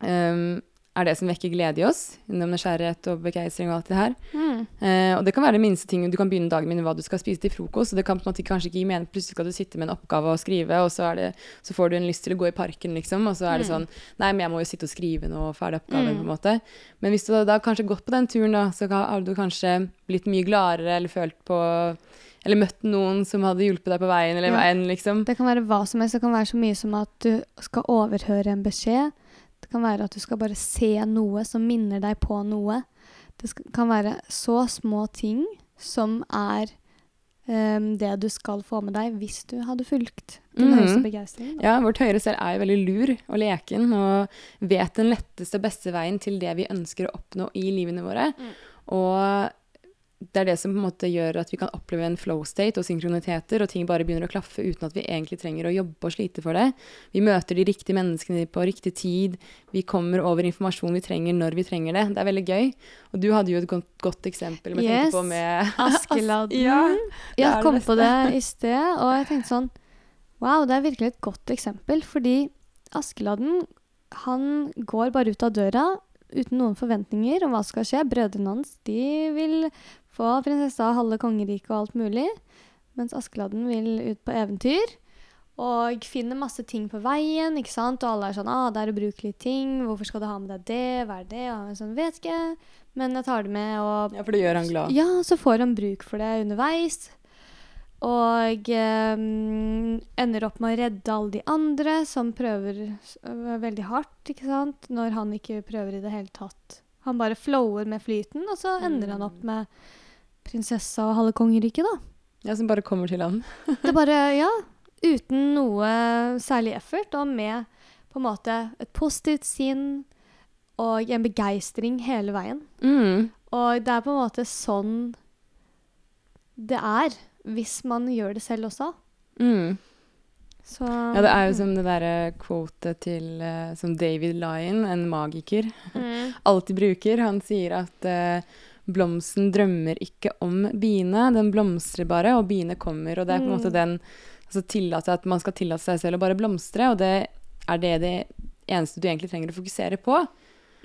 um, er det som vekker glede i oss, gjennom nysgjerrighet og begeistring og alt det her. Mm. Eh, og det kan være det minste ting. Du kan begynne dagen min med hva du skal spise til frokost. Og det kan på en måte kanskje ikke gi mening. Plutselig skal du sitte med en oppgave og skrive, og så, det, så får du en lyst til å gå i parken, liksom. Og så er det Mm. sånn Nei, men jeg må jo sitte og skrive nå, ferdig oppgaven, Mm. på en måte. Men hvis du da, da kanskje gått på den turen, da, så har du kanskje blitt mye gladere eller følt på Eller møtt noen som hadde hjulpet deg på veien, eller Ja. veien, liksom. Det kan være hva som helst. Det kan være så mye som at du skal overhøre en beskjed. Det kan være at du skal bare se noe som minner deg på noe. Det skal, kan være så små ting som er um, det du skal få med deg hvis du hadde fulgt din Mhm. høyeste begeistring. Ja, vårt høyre selv er jo veldig lur og leken og vet den letteste og beste veien til det vi ønsker å oppnå i livene våre. Mm. Og det er det som på en måte gjør at vi kan oppleve en flow state og synkroniteter, og ting bare begynner å klaffe uten at vi egentlig trenger å jobbe og slite for det. Vi møter de riktige menneskene på riktig tid. Vi kommer over informasjon vi trenger når vi trenger det. Det er veldig gøy. Og du hadde jo et godt, godt eksempel med, Yes. på med Askeladden. Ja, Jeg kom på det i sted, og jeg tenkte sånn Wow, det er virkelig et godt eksempel, fordi Askeladden, han går bare ut av døra uten noen forventninger om hva som skal skje. Brødrene hans, de vil få prinsessa, halve kongeriket og alt mulig, mens Askeladden vil ut på eventyr. Og finner masse ting på veien, ikke sant? Og alle er sånn ah, 'Det er ubrukelige ting. Hvorfor skal du ha med deg det? Hva er det?' Og han er sånn 'Vet ikke, men jeg tar det med', og Ja, for det gjør han glad. ja, så får han bruk for det underveis. Og eh, ender opp med å redde alle de andre som prøver veldig hardt, ikke sant? Når han ikke prøver i det hele tatt. Han bare flower med flyten, og så ender han opp med prinsessa og halve kongeriket, da. Ja, Som bare kommer til ham. Det bare, ja, uten noe særlig effort, og med på en måte et positivt sinn og en begeistring hele veien. Mm. Og det er på en måte sånn det er, hvis man gjør det selv også. Mm. Så Ja, det er jo som det derre quotet til uh, som David Lyon, en magiker, mm. alltid bruker. Han sier at uh, blomsten drømmer ikke om biene, den blomstrer bare, og biene kommer. Og det er på en måte Mm. den altså tillate at man skal tillate seg selv å bare blomstre, og det er det det eneste du egentlig trenger å fokusere på.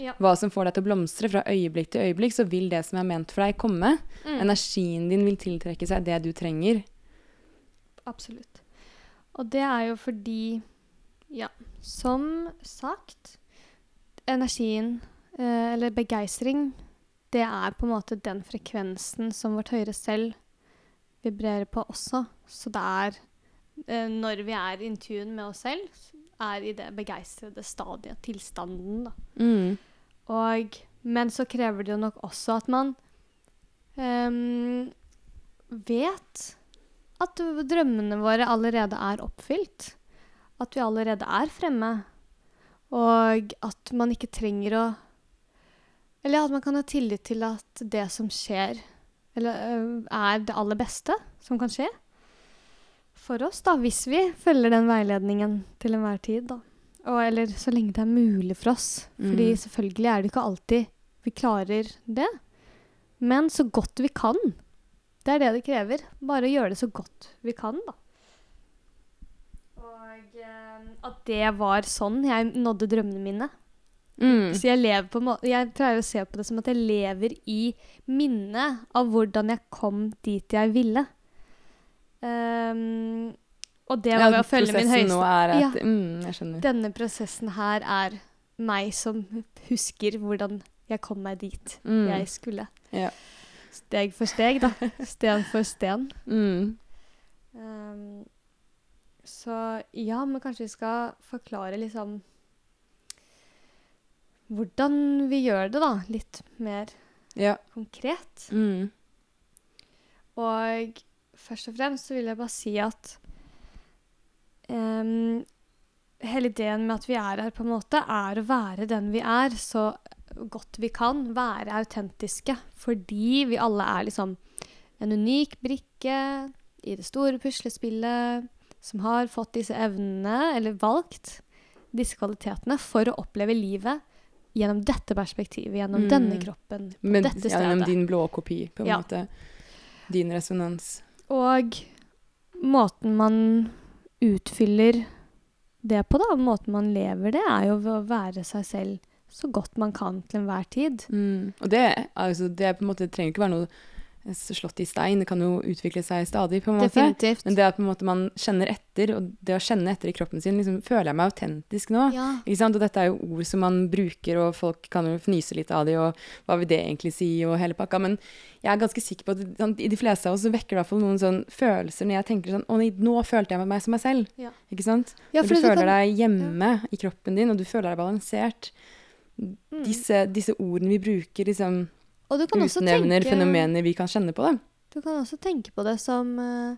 Ja. Hva som får deg til å blomstre fra øyeblikk til øyeblikk, så vil det som er ment for deg, komme. Mm. Energien din vil tiltrekke seg det du trenger. Absolutt. Og det er jo fordi, ja, som sagt Energien, eh, eller begeistring, det er på en måte den frekvensen som vårt høyere selv vibrerer på også. Så det er eh, når vi er in tune med oss selv, er i det begeistrede stadiet, tilstanden, da. Mm. Og, men så krever det jo nok også at man um, vet at drømmene våre allerede er oppfylt. At vi allerede er fremme. Og at man ikke trenger å Eller at man kan ha tillit til at det som skjer, eller, er det aller beste som kan skje for oss, da, hvis vi følger den veiledningen til enhver tid, da. Og, eller så lenge det er mulig for oss. Fordi Mm. selvfølgelig er det ikke alltid vi klarer det. Men så godt vi kan. Det er det det krever. Bare gjøre det så godt vi kan, da. Og eh, at det var sånn jeg nådde drømmene mine. Mm. Så jeg lever på Jeg pleier å se på det som at jeg lever i minnet av hvordan jeg kom dit jeg ville. Ehm, og det var ved å følge min høyeste at Ja. mm. Denne prosessen her er meg som husker hvordan jeg kom meg dit Mm. jeg skulle. Ja. Steg for steg, da. Sten for sten. Mm. Um, så ja, men kanskje vi skal forklare liksom hvordan vi gjør det, da. Litt mer Ja. konkret. Mm. Og først og fremst så vil jeg bare si at um, hele ideen med at vi er her, på en måte, er å være den vi er, så godt vi kan. Være autentiske. Fordi vi alle er liksom en unik brikke i det store puslespillet som har fått disse evnene, eller valgt disse kvalitetene, for å oppleve livet gjennom dette perspektivet, gjennom Mm. denne kroppen, på Men dette stedet. gjennom din blå kopi, på en Ja. måte. Din resonans. Og måten man utfyller det på, da, måten man lever det, er jo ved å være seg selv så godt man kan til enhver tid. Mm. Og det, altså, det på en måte, trenger ikke være noe slått i stein. Det kan jo utvikle seg stadig, på en måte. Definitivt. Men det at måte man kjenner etter, og det å kjenne etter i kroppen sin, liksom, føler jeg meg autentisk nå. Ja. Og dette er jo ord som man bruker, og folk kan jo fnyse litt av de, og hva vil det egentlig si, og hele pakka. Men jeg er ganske sikker på at sånn, i de fleste av oss så vekker det noen sånn følelser når jeg tenker sånn Å, nei, nå følte jeg meg som meg selv. Ja. Ikke sant? Ja, når du du føler kan- deg hjemme i kroppen din, og du føler deg balansert. Mm. Disse, disse ordene vi bruker, liksom Og du kan også utnevner tenke- fenomener vi kan kjenne på, Det. Du kan også tenke på det som uh,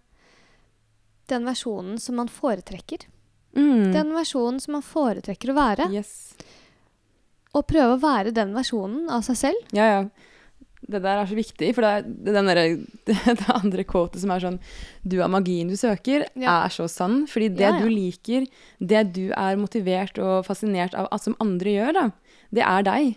den versjonen som man foretrekker. Mm. Den versjonen som man foretrekker å være. Yes. Og prøve å være den versjonen av seg selv. Ja, ja. Det der er så viktig, for det er det, den derre- det andre quotet som er sånn Du er magien du søker, Ja. er så sann. Fordi det Ja, ja. du liker, det du er motivert og fascinert av at som andre gjør, da, det er deg.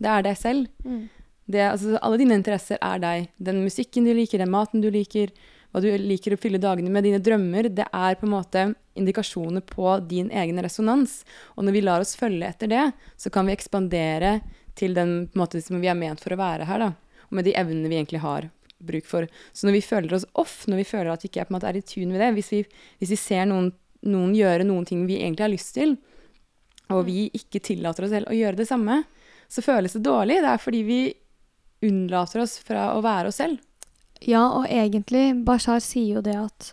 Det er deg selv. Mm. Det, altså, alle dine interesser er deg. Den musikken du liker, den maten du liker, hva du liker å fylle dagene med, dine drømmer, det er på en måte indikasjoner på din egen resonans. Og når vi lar oss følge etter det, så kan vi ekspandere til den på en måte, som vi er ment for å være her, da. Og med de evnene vi egentlig har bruk for. Så når vi føler oss off, når vi føler at vi ikke måte, er i tune med det, hvis vi, hvis vi ser noen, noen gjøre noen ting vi egentlig har lyst til, og vi ikke tillater oss selv å gjøre det samme, så føles det dårlig. Det er fordi vi unnlater oss fra å være oss selv. Ja, og egentlig, Bashar sier jo det at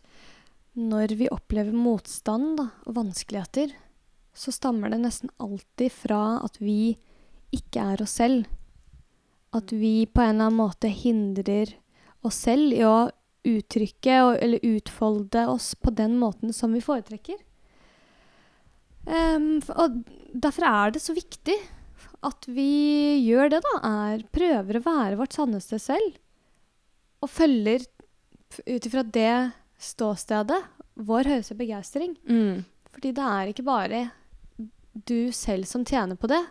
når vi opplever motstand da, og vanskeligheter, så stammer det nesten alltid fra at vi ikke er oss selv. At vi på en eller annen måte hindrer oss selv i å uttrykke og, eller utfolde oss på den måten som vi foretrekker. Um, og derfor er det så viktig at vi gjør det, da. Er prøver å være vårt sanneste selv. Og følger ut ifra det ståstedet vår høyeste begeistring. Mm. Fordi det er ikke bare du selv som tjener på det.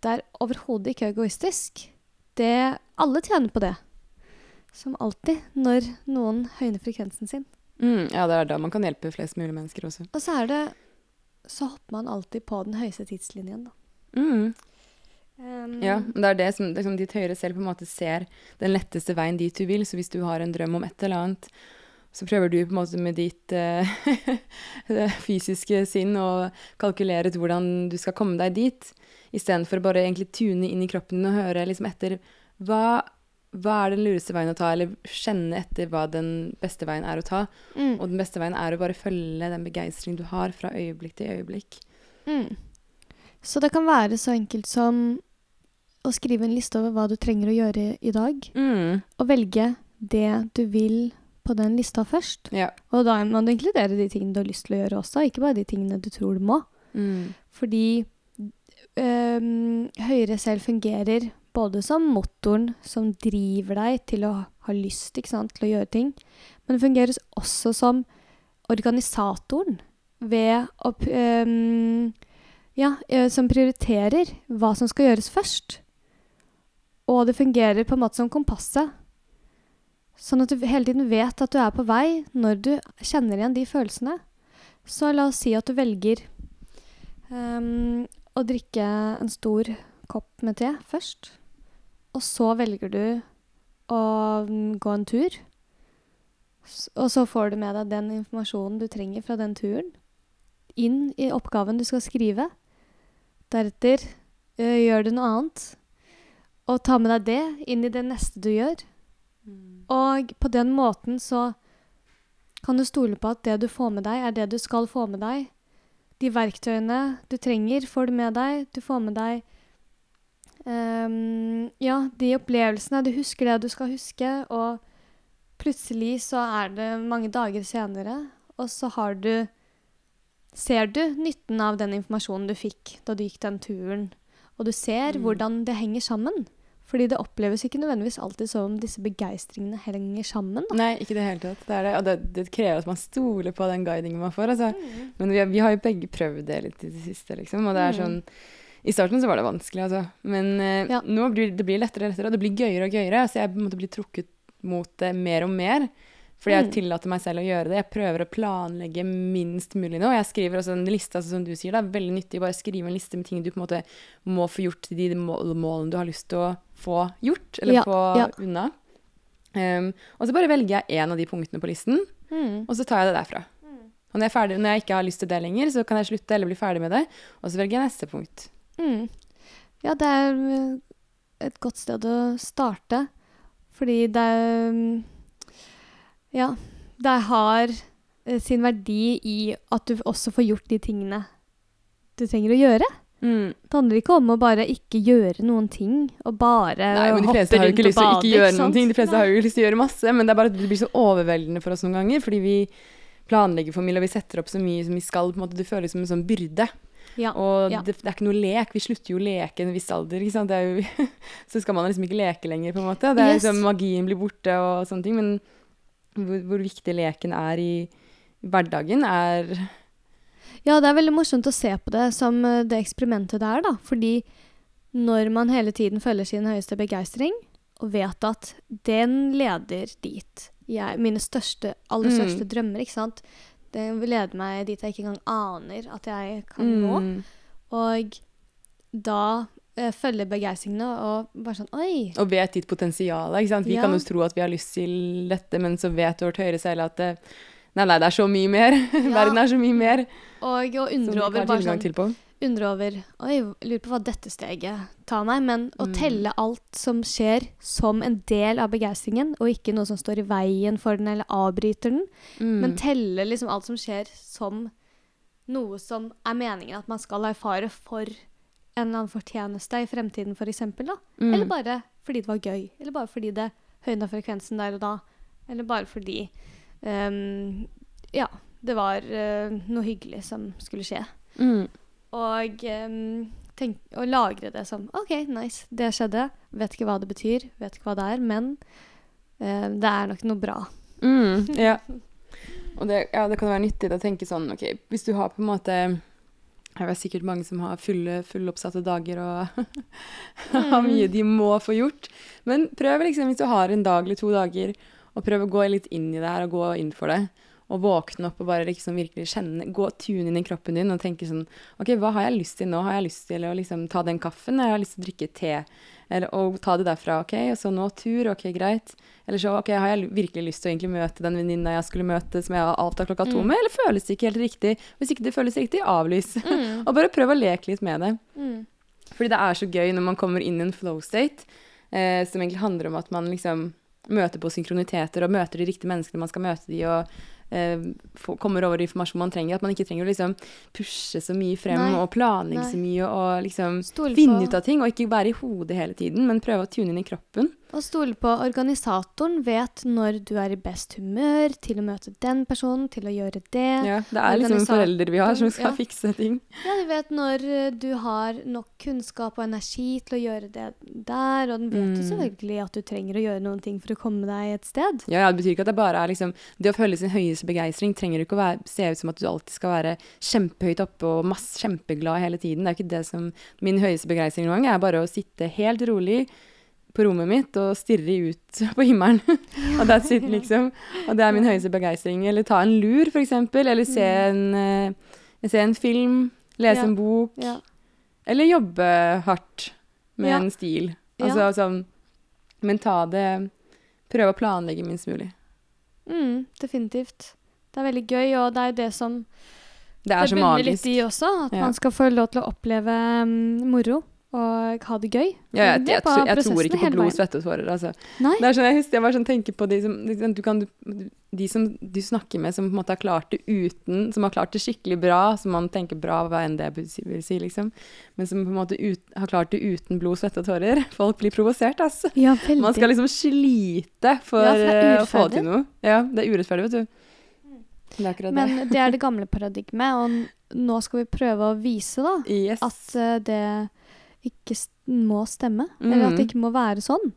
Det er overhodet ikke egoistisk. Det, alle tjener på det. Som alltid når noen høyner frekvensen sin. Mm. Ja, det er da man kan hjelpe flest mulig mennesker også. Og så er det Så hopper man alltid på den høyeste tidslinjen, da. Mm. Um, Ja, men det er det som liksom, ditt høyre selv på en måte ser den letteste veien dit du vil. Så hvis du har en drøm om et eller annet, så prøver du på en måte med ditt uh, fysiske sinn å kalkulere ut hvordan du skal komme deg dit, istedenfor bare egentlig tune inn i kroppen din og høre liksom etter hva, hva er den lureste veien å ta, eller kjenne etter hva den beste veien er å ta. Mm. Og den beste veien er å bare følge den begeistring du har fra øyeblikk til øyeblikk. Mm. Så det kan være så enkelt som å skrive en liste over hva du trenger å gjøre i dag, Mm. og velge det du vil på den lista først. Ja. Og da må du inkludere de tingene du har lyst til å gjøre også, ikke bare de tingene du tror du må. Mm. Fordi um, høyere selv fungerer både som motoren som driver deg til å ha lyst ikke sant, til å gjøre ting, men det fungerer også som organisatoren ved å um, Ja, som prioriterer hva som skal gjøres først. Og det fungerer på en måte som kompasset. Sånn at du hele tiden vet at du er på vei når du kjenner igjen de følelsene. Så la oss si at du velger um, å drikke en stor kopp med te først. Og så velger du å mm, gå en tur. Og så får du med deg den informasjonen du trenger fra den turen inn i oppgaven du skal skrive. Deretter ø, gjør du noe annet. Og ta med deg det inn i det neste du gjør. Og på den måten så kan du stole på at det du får med deg, er det du skal få med deg. De verktøyene du trenger, får du med deg. Du får med deg um, ja, de opplevelsene. Du husker det du skal huske, og plutselig så er det mange dager senere, og så har du Ser du nytten av den informasjonen du fikk da du gikk den turen? Og du ser Mm. hvordan det henger sammen. Fordi det oppleves ikke nødvendigvis alltid som om disse begeistringene henger sammen. Da. Nei, ikke det hele tatt. Det, det. Og det, det krever at man stoler på den guidingen man får. Altså. Men vi, vi har jo begge prøvd det litt i det siste, liksom. Og det er Mm. sånn I starten så var det vanskelig, altså. Men eh, Ja. nå blir det blir lettere og lettere, og det blir gøyere og gøyere. Så jeg på en måte blir trukket mot det mer og mer. Fordi jeg Mm. tillater meg selv å gjøre det. Jeg prøver å planlegge minst mulig nå. Jeg skriver også en liste, altså som du sier, det er veldig nyttig bare skrive en liste med ting du på en måte må få gjort, de målene du har lyst til å få gjort, eller Ja, få ja. unna. Um, og så bare velger jeg én av de punktene på listen, Mm. og så tar jeg det derfra. Og når jeg, er ferdig, når jeg ikke har lyst til det lenger, så kan jeg slutte eller bli ferdig med det, og så velger jeg neste punkt. Mm. Ja, det er eh, et godt sted å starte. Fordi det er mm, Ja. Det har eh, sin verdi i at du også får gjort de tingene du trenger å gjøre. Det handler ikke om å bare ikke gjøre noen ting, og bare Nei, men de fleste har jo ikke lyst til å ikke gjøre noen ting. De fleste Nei. har jo lyst til å gjøre masse, men det er bare at det blir så overveldende for oss noen ganger, fordi vi planlegger for mye, og vi setter opp så mye som vi skal, på en måte, det føles som en sånn byrde. Ja. Og ja. det, det er ikke noe lek. Vi slutter jo å leke en viss alder. Ikke sant? Det er jo, så skal man liksom ikke leke lenger, på en måte. Det er Yes. liksom, magien blir borte og sånne ting. Men hvor, hvor viktig leken er i hverdagen, er Ja, det er veldig morsomt å se på det som eh, det eksperimentet det er, da. Fordi når man hele tiden følger sin høyeste begeistring, og vet at den leder dit jeg, Mine største, aller Mm. største drømmer, ikke sant. Den leder meg dit jeg ikke engang aner at jeg kan nå. mm, Og da eh, følger begeistringene og bare sånn Oi! Og vet ditt potensial. Ikke sant? Vi Ja. kan jo tro at vi har lyst til dette, men så vet vårt høyre selv at det, Nei, nei, det er så mye mer. Verden er så mye mer Og å undre over bare sånn undre over Oi, lurer på hva dette steget tar meg. Men å Mm. telle alt som skjer som en del av begeistringen, og ikke noe som står i veien for den eller avbryter den, Mm. men telle liksom alt som skjer som noe som er meningen at man skal erfare for en eller annen fortjeneste i fremtiden, f.eks. Mm. Eller bare fordi det var gøy. Eller bare fordi det høyna frekvensen der og da. Eller bare fordi um, Ja, det var uh, noe hyggelig som skulle skje. Mm. Og um, tenk, å lagre det som OK, nice, det skjedde. Vet ikke hva det betyr, vet ikke hva det er, men uh, det er nok noe bra. Mm, ja. Og det, ja, det kan være nyttig å tenke sånn OK, hvis du har på en måte det er sikkert mange som har fulle, fulloppsatte dager og har mye de må få gjort. Men prøv liksom, hvis du har en dag eller to dager, å prøve å gå litt inn i det her og gå inn for det. Og våkne opp og bare liksom virkelig kjenne Gå tune inn i kroppen din og tenke sånn OK, hva har jeg lyst til nå? Har jeg lyst til å liksom ta den kaffen? Jeg har lyst til å drikke te? Eller, og ta det derfra. OK, og så nå tur. OK, greit. Eller så OK, har jeg virkelig lyst til å egentlig møte den venninna jeg skulle møte, som jeg har avtalt klokka to Mm. med? Eller føles det ikke helt riktig? Hvis ikke det føles riktig, avlys. Mm. og bare prøv å leke litt med det. Mm. Fordi det er så gøy når man kommer inn i en flow state, eh, som egentlig handler om at man liksom møter på synkroniteter og møter de riktige menneskene man skal møte de, og kommer over informasjon man trenger. At man ikke trenger å liksom pushe så mye frem Nei. og planlegge Nei. så mye og liksom finne ut av ting, og ikke være i hodet hele tiden, men prøve å tune inn i kroppen. Og stole på organisatoren. Vet når du er i best humør til å møte den personen, til å gjøre det. Ja, det er liksom foreldre vi har som skal ja. fikse ting. Ja, du vet når eh, du har nok kunnskap og energi til å gjøre det der, og den vet jo Mm. selvfølgelig at du trenger å gjøre noen ting for å komme deg et sted. Ja, ja, Det betyr ikke at det bare er liksom Det å føle sin høyeste begeistring trenger ikke å være, se ut som at du alltid skal være kjempehøyt oppe og masse, kjempeglad hele tiden. Det er ikke det som Min høyeste begeistring noen gang er bare å sitte helt rolig på rommet mitt og stirre ut på himmelen. og that's it, liksom. Og det er min høyeste begeistring. Eller ta en lur, eksempel. Eller se en, eh, se en film. Lese Ja. en bok. Ja. Eller jobbe hardt med Ja. en stil. Altså sånn Men ta det Prøve å planlegge minst mulig. Mm, definitivt. Det er veldig gøy, og det er jo det som Det er så bunner litt i også. At man skal få lov til å oppleve um, moro og ha det gøy. Ja, jeg, jeg, tror- jeg tror ikke på blod, svette og tårer. Altså. Det er sånn, jeg husker jeg bare sånn tenker på de som, liksom, du kan, de som du snakker med som på en måte har klart det uten, som har klart det skikkelig bra, som man tenker bra, hva enn det vil si- liksom. Men som på en måte ut, har klart det uten blod, svette og tårer. Folk blir provosert, altså. Ja. Man skal liksom slite for Ja, for eh, å få til noe. Ja, det er urettferdig, vet du. Det det. Men det er det gamle paradigmet, og nå skal vi prøve å vise da, Yes. at eh, det ikke må stemme, eller at det ikke må være sånn.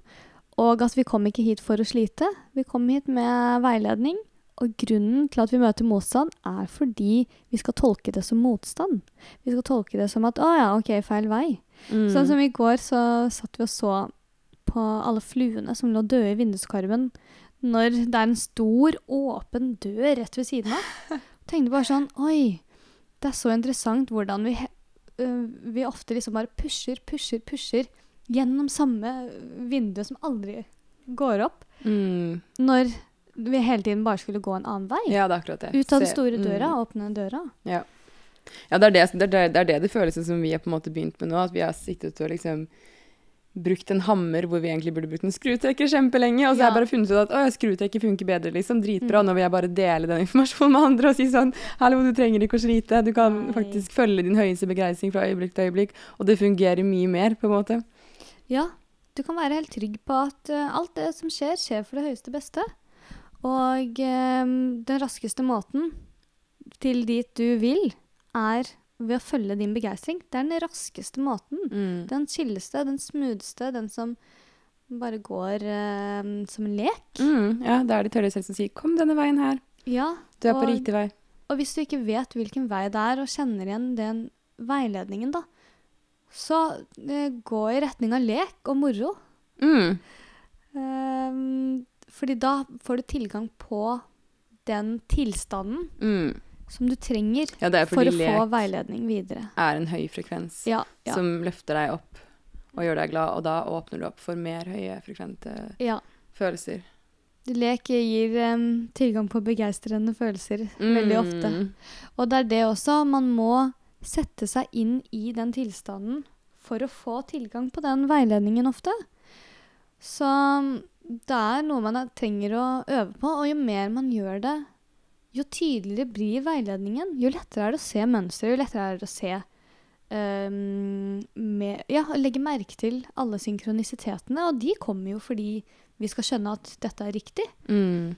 Og at vi kom ikke hit for å slite. Vi kom hit med veiledning. Og grunnen til at vi møter motstand, er fordi vi skal tolke det som motstand. Vi skal tolke det som at 'å ja, ok, feil vei'. Mm. Sånn som i går så satt vi og så på alle fluene som lå døde i vinduskarmen når det er en stor, åpen dør rett ved siden av. Tenkte bare sånn Oi, det er så interessant hvordan vi, vi ofte liksom bare pusher, pusher, pusher gjennom samme vindu som aldri går opp, Mm. når vi hele tiden bare skulle gå en annen vei. Ja, det er akkurat det. Ut av den store døra, Mm. åpne døra. Ja. ja det, er det, det, er det, det er det det føles som vi har på en måte begynt med nå. At vi har sittet og liksom brukt en hammer hvor vi egentlig burde brukt en skrutrekker kjempelenge. Og så har jeg bare funnet ut at å, ja, skrutrekker funker bedre, liksom. Dritbra. Mm. Nå vil jeg bare dele den informasjonen med andre og si sånn Hallo, du trenger ikke å slite. Du kan Nei. faktisk følge din høyeste begeistring fra øyeblikk til øyeblikk. Og det fungerer mye mer, på en måte. Ja, du kan være helt trygg på at uh, alt det som skjer, skjer for det høyeste beste. Og uh, den raskeste måten til dit du vil, er ved å følge din begeistring. Det er den raskeste måten. Mm. Den chilleste, den smootheste, den som bare går uh, som en lek. Mm, ja, da er det tørre selv som sier 'kom denne veien her'. Ja, Du er på riktig vei. og hvis du ikke vet hvilken vei det er, og kjenner igjen den veiledningen, da, så uh, gå i retning av lek og moro. Mm. Um, fordi da får du tilgang på den tilstanden Mm. Som du trenger Ja, for å få veiledning videre. er en høy frekvens. Ja, ja, som løfter deg opp og gjør deg glad, og da åpner du opp for mer høyfrekvente ja. følelser. Lek gir um, tilgang på begeistrende følelser veldig ofte. Mm. Og det er det også. Man må sette seg inn i den tilstanden for å få tilgang på den veiledningen ofte. Så mm, det er noe man er- trenger å øve på, og jo mer man gjør det, jo tydeligere blir veiledningen. Jo lettere er det å se mønstre, jo lettere er det å se um, med, Ja, legge merke til alle synkronisitetene, og de kommer jo fordi vi skal skjønne at dette er riktig. Mm.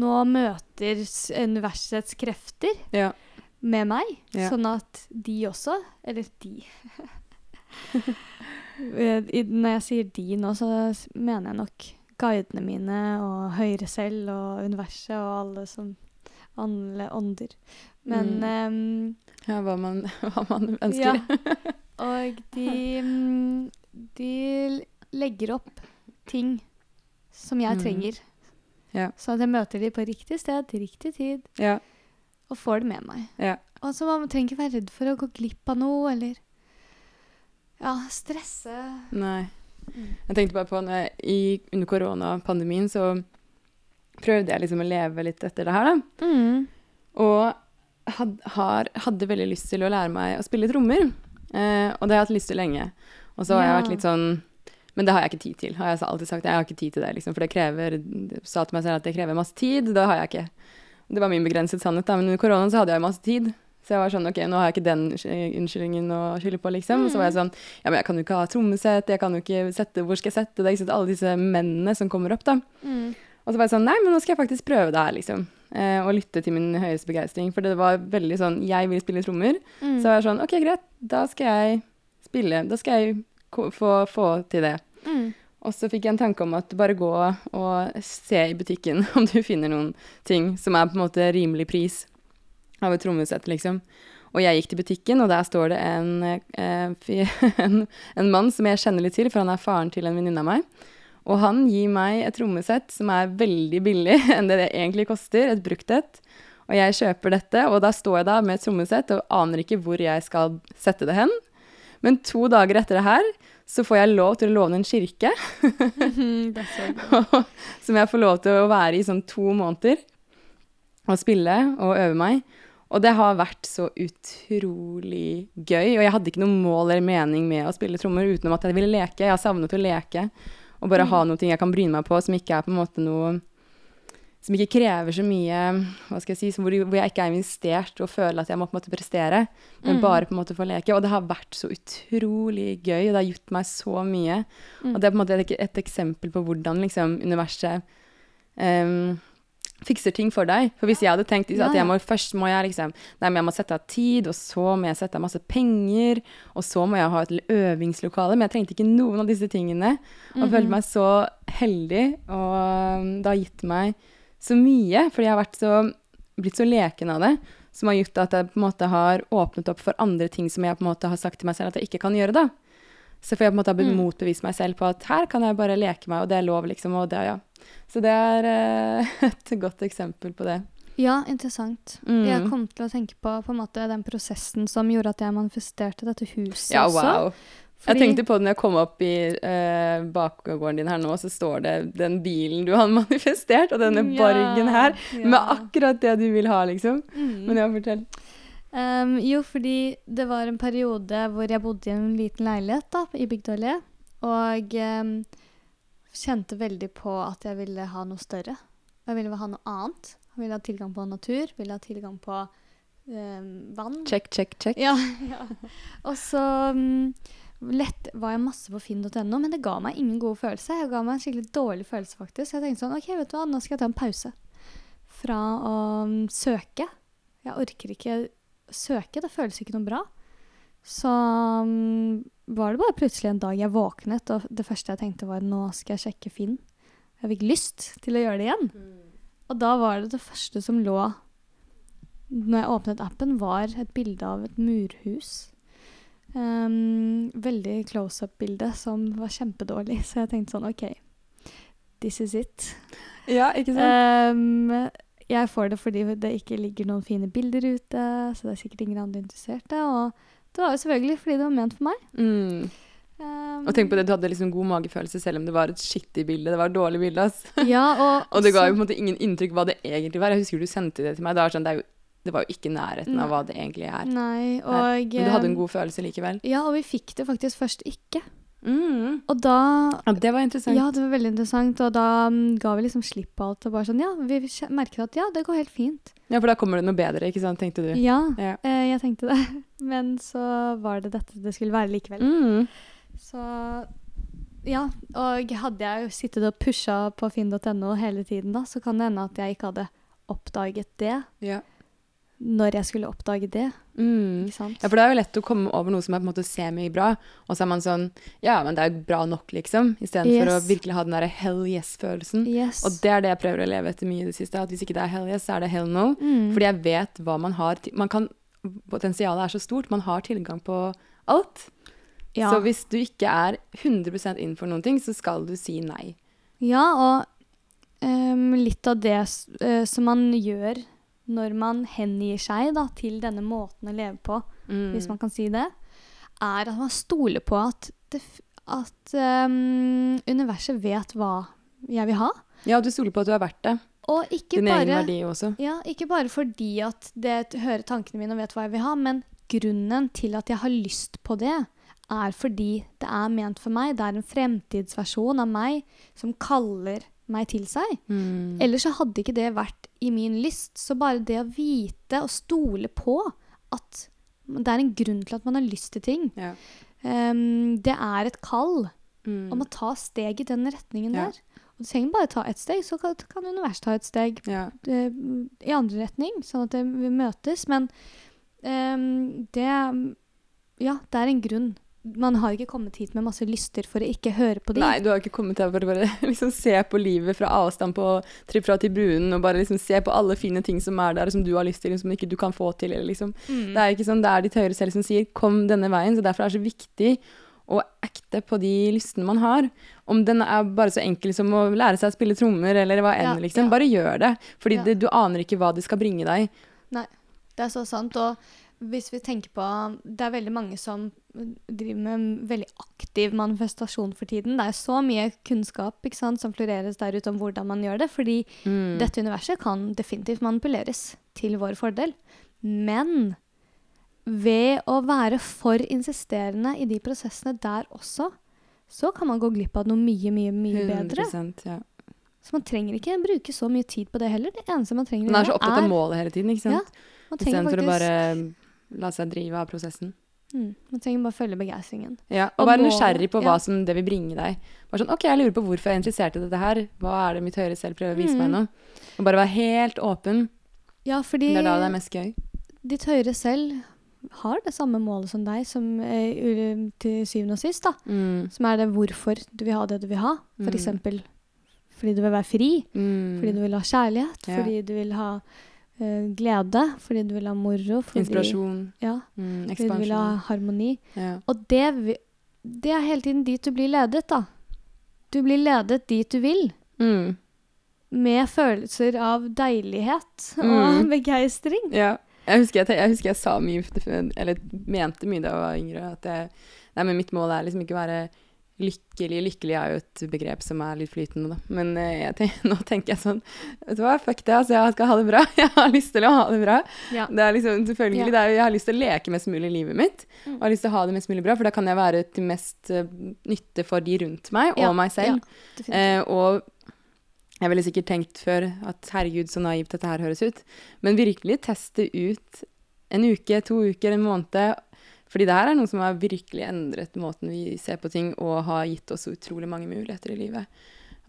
Nå møter universets krefter Ja. med meg, Ja. sånn at de også Eller de Eh, Når jeg sier de nå, så mener jeg nok guidene mine og høyre selv og universet og alle som ånder. Men Mm. um, ja, hva man, hva man ønsker. Ja. Og de, mm, de legger opp ting som jeg Mm. trenger. Ja. Så at jeg møter de på riktig sted til riktig tid, Ja. og får det med meg. ja. Og så Man trenger ikke være redd for å gå glipp av noe, eller ja, stresse. Nei. Mm. Jeg tenkte bare på når jeg, i, under koronapandemien så prøvde jeg liksom å leve litt etter det her, da. Mm. Og had, har, hadde veldig lyst til å lære meg å spille trommer. Eh, og det har jeg hatt lyst til lenge. Og så har jeg vært litt sånn Men det har jeg ikke tid til, har jeg alltid sagt. Jeg har ikke tid til det, liksom, for det krever sa til meg selv at det krever masse tid. Det har jeg ikke. Det var min begrenset sannhet, da. Men under koronaen så hadde jeg masse tid. Så jeg var sånn, ok, nå har jeg ikke den unnskyldningen å skylde på, liksom. Mm. så var jeg sånn, ja, men jeg kan jo ikke ha trommesett, jeg kan jo ikke sette, hvor skal jeg sette det? Ikke sant? Alle disse mennene som kommer opp, da. Mm. Og så var jeg sånn, nei, men nå skal jeg faktisk prøve det her, liksom. Eh, og lytte til min høyeste begeistring. For det var veldig sånn, jeg vil spille trommer. Mm. Så var jeg sånn, ok, greit, da skal jeg spille. Da skal jeg få, få til det. Mm. Og så fikk jeg en tanke om at bare gå og se i butikken om du finner noen ting som er på en måte rimelig pris av et trommesett, liksom. Og jeg gikk til butikken, og der står det en, eh, en, en mann som jeg kjenner litt til, for han er faren til en venninne av meg. Og han gir meg et trommesett som er veldig billig enn det det egentlig koster, et brukt et. Og jeg kjøper dette, og da står jeg da med et trommesett og aner ikke hvor jeg skal sette det hen. Men to dager etter det her så får jeg lov til å låne en kirke, gøy. som jeg får lov til å være i sånn to måneder og spille og øve meg. Og det har vært så utrolig gøy. Og jeg hadde ikke noe mål eller mening med å spille trommer utenom at jeg ville leke. Jeg har savnet å leke og bare ha noe jeg kan bryne meg på som ikke er på en måte noe Som ikke krever så mye hva skal jeg si, som hvor, hvor jeg ikke er investert og føler at jeg må på en måte prestere, men Mm. bare på en måte få leke. Og det har vært så utrolig gøy, og det har gjort meg så mye. Mm. Og det er på en måte et, et eksempel på hvordan liksom, universet em, fikser ting for deg. For hvis jeg hadde tenkt at jeg må, først må jeg liksom Nei, men jeg må sette av tid, og så må jeg sette av masse penger, og så må jeg ha et øvingslokale. Men jeg trengte ikke noen av disse tingene. Og Mhm. følte meg så heldig, og um, det har gitt meg så mye. Fordi jeg har så, blitt så leken av det. Som har gjort at jeg på en måte har åpnet opp for andre ting som jeg på en måte har sagt til meg selv at jeg ikke kan gjøre. da. Så får jeg på en måte ha Mm. motbevist meg selv på at her kan jeg bare leke meg, og det er lov, liksom. Og det, ja. Så det er eh, et godt eksempel på det. Ja, interessant. Mm. Jeg kom til å tenke på, på måte, den prosessen som gjorde at jeg manifesterte dette huset Ja, også. wow. Fordi- Jeg tenkte på det når jeg kom opp i eh, bakgården din her nå, så står det den bilen du har manifestert, og denne borgen her, med akkurat det du vil ha, liksom. Mm. Men ja, fortell. Um, jo, fordi det var en periode hvor jeg bodde i en liten leilighet da, i Bygdøyli, og um, kjente veldig på at jeg ville ha noe større. Jeg ville ha noe annet. Jeg ville ha tilgang på natur, ville ha tilgang på eh, vann. Check, check, check. Ja, ja. Og så um, lett var jeg masse på finn.no, men det ga meg ingen god følelse. Jeg ga meg en skikkelig dårlig følelse, faktisk. Jeg tenkte sånn, ok, vet du hva, nå skal jeg ta en pause fra å um, søke. Jeg orker ikke søke, det føles ikke noe bra. Så um, var det bare plutselig en dag jeg våknet, og det første jeg tenkte var, nå skal jeg sjekke Finn. Jeg fikk lyst til å gjøre det igjen. Og da var det det første som lå når jeg åpnet appen, var et bilde av et murhus. Um, veldig close-up-bilde som var kjempedårlig, så jeg tenkte sånn OK, this is it. Ja, ikke sant? Um, jeg får det fordi det ikke ligger noen fine bilder ute, så det er sikkert ingen andre interesserte. Og det var jo selvfølgelig fordi det var ment for meg. Mm. Um, Og tenk på det, du hadde liksom god magefølelse selv om det var et skittig bilde. Det var et dårlig bilde, ass. Ja, og, Og det ga jo på en måte ingen inntrykk hva det egentlig var. Jeg husker du sendte det til meg. Det var, sånn, det er jo, det var jo ikke nærheten av hva det egentlig er. Nei, og Men du hadde en um, god følelse likevel. Ja, og vi fikk det faktisk først ikke. Mm. Og da Ja, det var interessant. Ja, det var veldig interessant, og da um, ga vi liksom slipp på alt. Og bare sånn, ja, vi merket at ja, det går helt fint. Ja, for da kommer det noe bedre, ikke sant, tenkte du. Ja, Ja. eh, jeg tenkte det. Men så var det dette det skulle være likevel. Mm. Så ja, og hadde jeg jo sittet og pusha på finn.no hele tiden da, så kan det hende at jeg ikke hadde oppdaget det Ja. Når jeg skulle oppdage det. Mm. Ikke sant? Ja, for det er jo lett å komme over noe som er på en måte semi-bra, og så er man sånn Ja, men det er jo bra nok, liksom. Istedenfor Yes. å virkelig ha den derre hell yes-følelsen. Yes. Og det er det jeg prøver å leve etter mye i det siste. At hvis ikke det er hell yes, så er det hell no. Mm. Fordi jeg vet hva man har man kan, Potensialet er så stort. Man har tilgang på alt. ja. Så hvis du ikke er 100% inn for noen ting, så skal du si nei. Ja, og um, litt av det eh, som man gjør når man hengir seg da, til denne måten å leve på, Mm. hvis man kan si det, er at man stoler på at, det, at um, universet vet hva jeg vil ha. Ja, du stoler på at du er verdt det. Og ikke Din egen verdi også. ja, ikke bare fordi at det hører tankene mine og vet hva jeg vil ha, men grunnen til at jeg har lyst på det, er fordi det er ment for meg. Det er en fremtidsversjon av meg som kaller meg til seg. Mm. Ellers så hadde ikke det vært i min lyst. Så bare det å vite og stole på at det er en grunn til at man har lyst til ting, Ja. um, det er et kall Mm. om å ta steg i den retningen Ja. der. Og du trenger bare ta ett steg, så kan, kan universet ta et steg Ja. eh, i andre retning, sånn at det, vi møtes. Men um, det Ja, det er en grunn. Man har ikke kommet hit med masse lyster for å ikke høre på dem. Nei, du har ikke kommet her for å bare liksom se på livet fra avstand på tripp fra til brunen, og bare liksom se på alle fine ting som er der, som du har lyst til, som ikke du kan få til, eller liksom. Mm. Det er ikke sånn, det er ditt høyre selv som sier 'kom denne veien', så derfor er det så viktig å acte på de lystene man har. Om den er bare så enkel som å lære seg å spille trommer, eller hva enn, Ja, liksom. ja. Bare gjør det. Fordi Ja. det, du aner ikke hva det skal bringe deg. Nei, Det er så sant. Og hvis vi tenker på Det er veldig mange som driver med en veldig aktiv manifestasjon for tiden. Det er så mye kunnskap sant, som floreres der ute om hvordan man gjør det. Fordi Mm. dette universet kan definitivt manipuleres til vår fordel. Men ved å være for insisterende i de prosessene der også, så kan man gå glipp av noe mye, mye, mye bedre. 100%, ja. Så man trenger ikke bruke så mye tid på det heller. Det eneste man trenger å Man er så opptatt av målet hele tiden, ikke sant? man trenger faktisk... å bare la seg drive av prosessen. Mm, man trenger bare følge begeistringen. Ja, Og og være nysgjerrig på hva ja. som det vil bringe deg. Bare sånn, ok, jeg lurer på hvorfor jeg er interessert i dette her. Hva er det mitt høyre selv prøver å vise meg Mm. nå? Og bare være helt åpen. Ja, fordi Det er da det er mest gøy. ditt høyre selv har det samme målet som deg, som eh, til syvende og sist, da. Mm. Som er det hvorfor du vil ha det du vil ha. For Mm. eksempel fordi du vil være fri, Mm. fordi du vil ha kjærlighet, Ja. fordi du vil ha glede, fordi du vil ha moro. Fordi, Inspirasjon. Ja, Mm. fordi du vil ha harmoni. Ja. Og det, det er hele tiden dit du blir ledet, da. Du blir ledet dit du vil. Mm. med følelser av deilighet og Mm. begeistring. Ja. Jeg husker jeg, jeg husker jeg sa mye, eller mente mye da jeg var yngre, at jeg, nei, men mitt mål er liksom ikke å være lykkelig. Lykkelig er jo et begrep som er litt flytende, da. Men eh, jeg tenk, nå tenker jeg sånn Vet du hva, fuck det, altså. Jeg skal ha det bra. Jeg har lyst til å ha det bra. Ja. Det er liksom, selvfølgelig, Ja. det er, Jeg har lyst til å leke mest mulig i livet mitt. Mm. Og har lyst til å ha det mest mulig bra, for da kan jeg være til mest eh, nytte for de rundt meg og Ja, meg selv. Eh, og jeg ville sikkert tenkt før at herregud, så naivt dette her høres ut. Men virkelig teste ut en uke, to uker, en måned. Fordi det her er noe som har virkelig endret måten vi ser på ting, og har gitt oss utrolig mange muligheter i livet.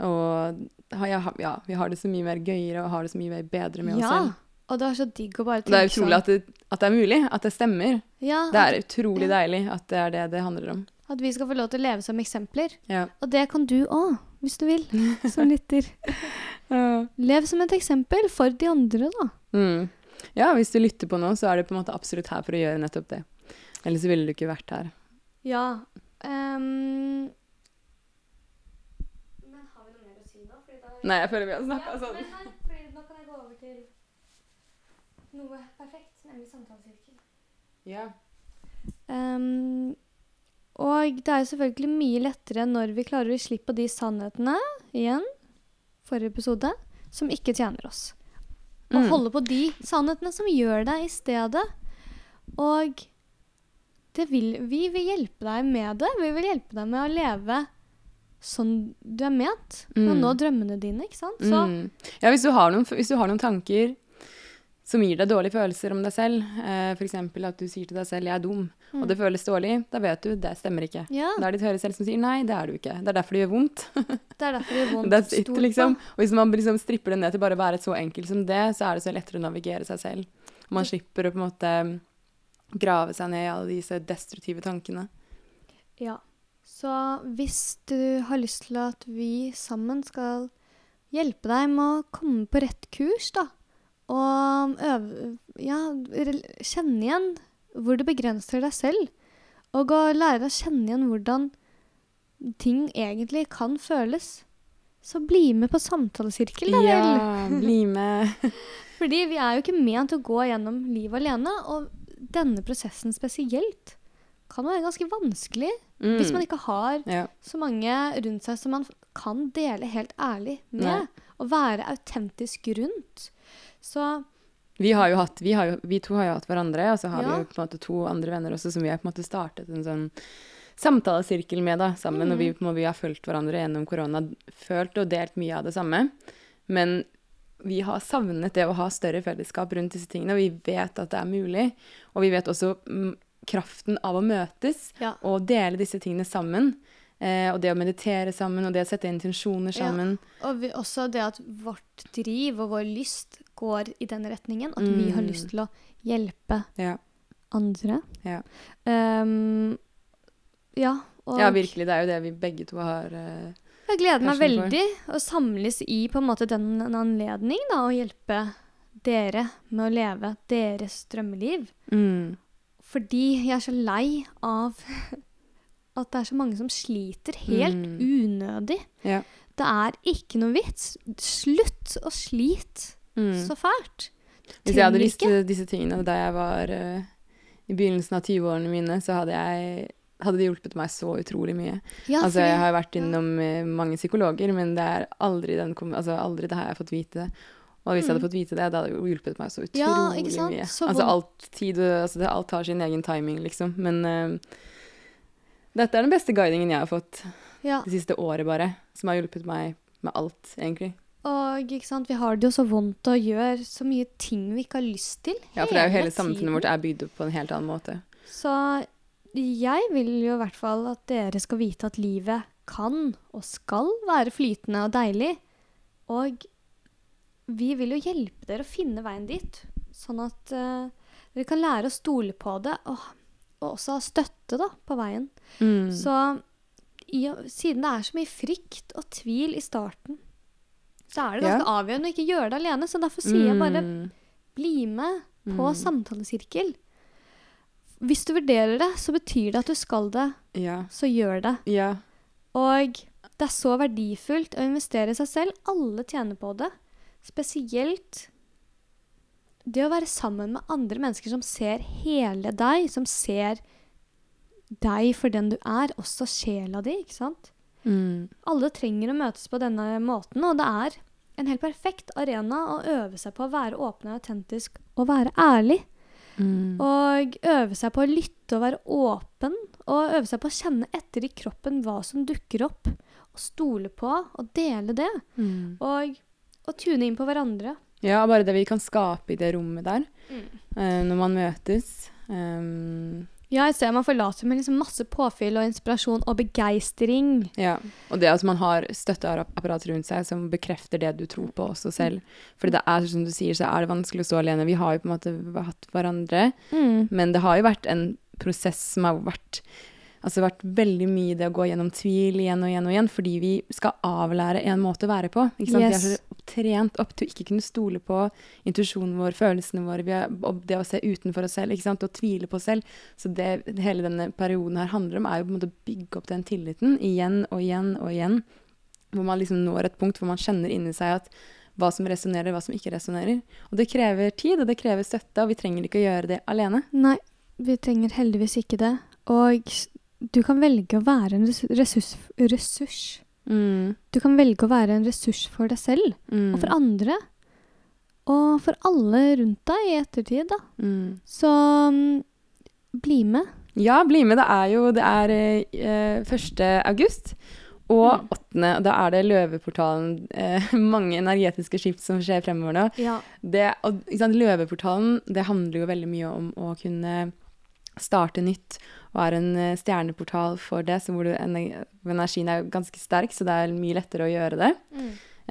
Og ja, vi har det så mye mer gøyere og har det så mye mer bedre med oss ja. selv. Og det er så digg å bare tenke sånn. Det er utrolig at det, at det er mulig, at det stemmer. sånn ja, Det er at, utrolig ja. deilig at det er det det handler om. at vi skal få lov til å leve som eksempler. Ja. Og det kan du òg, hvis du vil, som lytter. Lev som et eksempel for de andre, da. Mm. Ja, hvis du lytter på noe, så er du på en måte absolutt her for å gjøre nettopp det. Ellers ville du ikke vært her. Ja. Um... men har vi noe mer å si nå? Da Nei, jeg føler vi har snakka Ja, sånn. men her, nå kan jeg gå over til noe perfekt, nemlig samtalesirkel. Ja. Um, og det er jo selvfølgelig mye lettere når vi klarer å gi slipp på de sannhetene, igjen, forrige episode, som ikke tjener oss. Å Mm. holde på de sannhetene som gjør det i stedet. Og vil, vi vil hjelpe deg med det. Vi vil hjelpe deg med å leve sånn du er ment. Mm. Mm. nå drømmene dine, ikke sant? Så Mm. Ja, hvis du, har noen, hvis du har noen tanker som gir deg dårlige følelser om deg selv, eh, f.eks. at du sier til deg selv 'jeg er dum', Mm. og det føles dårlig, da vet du det stemmer ikke. ja, Da er ditt høyre selv som sier 'nei, det er du ikke'. Det er derfor det gjør vondt. det er derfor det gjør vondt. That's it, liksom. Og hvis man liksom stripper det ned til bare å være så enkelt som det, så er det så lettere å navigere seg selv. Man slipper å på en måte grave seg ned i alle disse destruktive tankene. Ja. Så hvis du har lyst til at vi sammen skal hjelpe deg med å komme på rett kurs, da, og øve Ja, kjenne igjen hvor det begrenser deg selv, og å lære deg å kjenne igjen hvordan ting egentlig kan føles, så bli med på samtalesirkel, da vel. Ja, bli med. Fordi vi er jo ikke ment å gå gjennom livet alene, og denne prosessen spesielt kan være ganske vanskelig Mm. hvis man ikke har ja. så mange rundt seg som man kan dele helt ærlig med. Nei. Og være autentisk rundt. Så Vi, har jo hatt, vi, har jo, vi to har jo hatt hverandre, og så har Ja. vi jo på en måte to andre venner også som vi har på en måte startet en sånn samtalesirkel med da, sammen. Og vi, vi har fulgt hverandre gjennom korona, følt og delt mye av det samme. Men vi har savnet det å ha større fellesskap rundt disse tingene, og vi vet at det er mulig. Og vi vet også mm, kraften av å møtes ja. og dele disse tingene sammen. Eh, og det å meditere sammen, og det å sette intensjoner Ja. sammen. Og vi, også det at vårt driv og vår lyst går i den retningen. At vi har Mm. lyst til å hjelpe Ja. andre. Ja. Um, ja. Og ja, virkelig. Det er jo det vi begge to har eh, Jeg gleder meg veldig å samles i på en måte den en anledning da, å hjelpe dere med å leve deres drømmeliv. mm. Fordi jeg er så lei av at det er så mange som sliter helt Mm. unødig. Ja. Det er ikke noe vits. Slutt å slite Mm. så fælt. Hvis jeg hadde visst disse tingene da jeg var uh, i begynnelsen av 20-årene mine, så hadde, jeg, hadde det hjulpet meg så utrolig mye. Ja, altså, jeg har vært innom ja. mange psykologer, men det er aldri, den, altså, aldri det har jeg fått vite. Og hvis jeg hadde Mm. fått vite det, det hadde jo hjulpet meg så utrolig Ja, mye. Så altså, alt, tid, altså, det, alt har sin egen timing, liksom. Men uh, dette er den beste guidingen jeg har fått ja. det siste året, bare. Som har hjulpet meg med alt, egentlig. Og ikke sant? vi har det jo så vondt og gjør så mye ting vi ikke har lyst til. Ja, for det er jo hele samfunnet vårt er bygd opp på en helt annen måte. Så jeg vil jo i hvert fall at dere skal vite at livet kan og skal være flytende og deilig. Og vi vil jo hjelpe dere å finne veien dit, sånn at uh, dere kan lære å stole på det, og, og også ha støtte da, på veien. Mm. Så i, siden det er så mye frykt og tvil i starten, så er det Ja. avgjørende å ikke gjøre det alene. Så derfor sier jeg bare Mm. bli med på Mm. samtalesirkel. Hvis du vurderer det, så betyr det at du skal det, Ja. så gjør det. Ja. Og det er så verdifullt å investere i seg selv. Alle tjener på det. Spesielt det å være sammen med andre mennesker som ser hele deg, som ser deg for den du er, også sjela di, ikke sant? Mm. Alle trenger å møtes på denne måten, og det er en helt perfekt arena å øve seg på å være åpen og autentisk og være ærlig. Mm. Og øve seg på å lytte og være åpen, og øve seg på å kjenne etter i kroppen hva som dukker opp, og stole på og dele det. Mm. Og, og tune inn på hverandre. Ja, bare det vi kan skape i det rommet der, Mm. uh, når man møtes. Um, Ja, i stedet man forlater med liksom masse påfyll og inspirasjon og begeistring. ja. Og det at man har støtteapparat rundt seg som bekrefter det du tror på også selv. Fordi det er, som du sier, så er det vanskelig å stå alene. Vi har jo på en måte hatt hverandre, Mm. men det har jo vært en prosess som har vært Altså vært veldig mye det å gå gjennom tvil igjen og igjen og igjen, fordi vi skal avlære en måte å være på. Ikke sant? Yes. Trent opp til å ikke kunne stole på intuisjonen vår, følelsene våre, er, det å se utenfor oss selv, ikke sant? og tvile på oss selv. Så det hele denne perioden her handler om, er jo på en måte å bygge opp den tilliten igjen og igjen og igjen. Hvor man liksom når et punkt hvor man kjenner inni seg at hva som resonnerer, hva som ikke resonnerer. Og det krever tid, og det krever støtte, og vi trenger ikke å gjøre det alene. Nei, vi trenger heldigvis ikke det. Og du kan velge å være en ressurs, ressurs. Mm. Du kan velge å være en ressurs for deg selv Mm. og for andre. Og for alle rundt deg i ettertid, da. Mm. Så um, bli med. Ja, bli med. Det er jo det er eh, 1. august og Mm. 8. og Da er det Løveportalen. Eh, mange energetiske skift som skjer fremover nå. Ja. Det, og, ikke sant, Løveportalen det handler jo veldig mye om å kunne starte nytt og er en eh, stjerneportal for det, så hvor du, energien er ganske sterk, så det er mye lettere å gjøre det.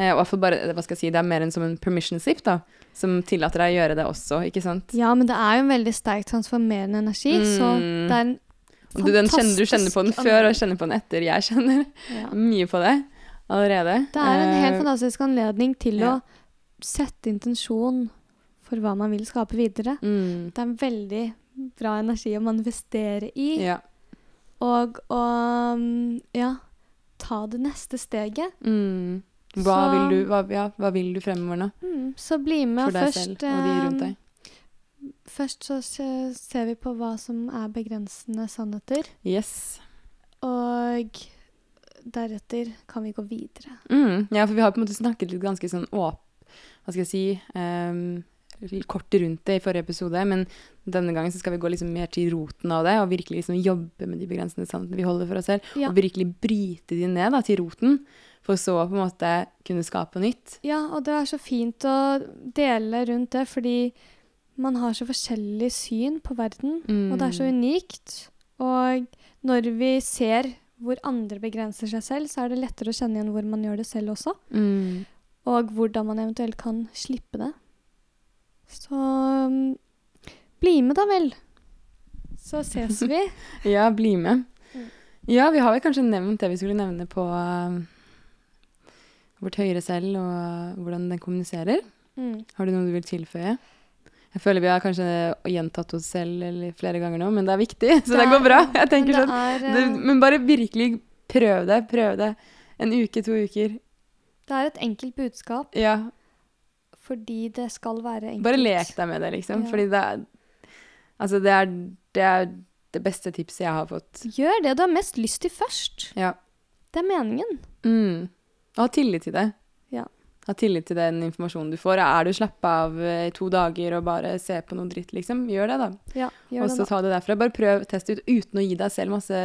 Eh, hvert fall bare, hva skal jeg si, Det er mer enn som en permission slip, da, som tillater deg å gjøre det også, ikke sant? ja, men det er jo en veldig sterk transformerende energi, så Mm. det er en fantastisk du, den kjenner, du kjenner på den før og kjenner på den etter. Jeg kjenner Ja. mye på det allerede. Det er en helt Eh, fantastisk anledning til ja. å sette intensjon for hva man vil skape videre. mm, Det er en veldig bra energi å manifestere i. ja. Og å mm, ja, ta det neste steget. Mm. Hva, Så- vil du, hva, ja, hva vil du fremover nå? Mm, så bli med. For deg først, selv og de rundt eh, deg? Først så ser vi på hva som er begrensende sannheter. Yes. Og deretter kan vi gå videre. Mm, ja, for vi har på en måte snakket litt ganske sånn åp... Hva skal jeg si litt Kort rundt det i forrige episode, men denne gangen så skal vi gå liksom mer til roten av det, og virkelig liksom jobbe med de begrensende sannhetene vi holder for oss selv, Ja. og virkelig bryte de ned da, til roten, for så på en måte kunne skape nytt. Ja, og det er så fint å dele rundt det, fordi man har så forskjellig syn på verden, og det er så Mm. unikt. Og når vi ser hvor andre begrenser seg selv, så er det lettere å kjenne igjen hvor man gjør det selv også, Mm. og hvordan man eventuelt kan slippe det. Så mm, bli med da vel. Så ses vi. Ja, bli med. Mm. Ja, vi har vel kanskje nevnt det vi skulle nevne på uh, vårt høyere selv, og hvordan den kommuniserer. Mm. Har du noe du vil tilføye? Jeg føler vi har kanskje gjentatt oss selv eller flere ganger nå, men det er viktig, så det, er- går bra. Jeg tenker men sånn. det er, Det, eh, men bare virkelig prøv det. Prøv det. En uke, to uker. det er et enkelt budskap, Ja, fordi det skal være enkelt. bare lek deg med det, liksom. Ja. Fordi det er Altså, det er, det er det beste tipset jeg har fått. Gjør det du har mest lyst til først. Ja. Det er meningen. Mm. Og ha tillit til det. Ja. Ha tillit til den informasjonen du får. Er du slappa av eh, i to dager og bare ser på noe dritt, liksom, gjør det, da. Ja, gjør Og så ta det derfra. Bare prøv, test ut uten å gi deg selv masse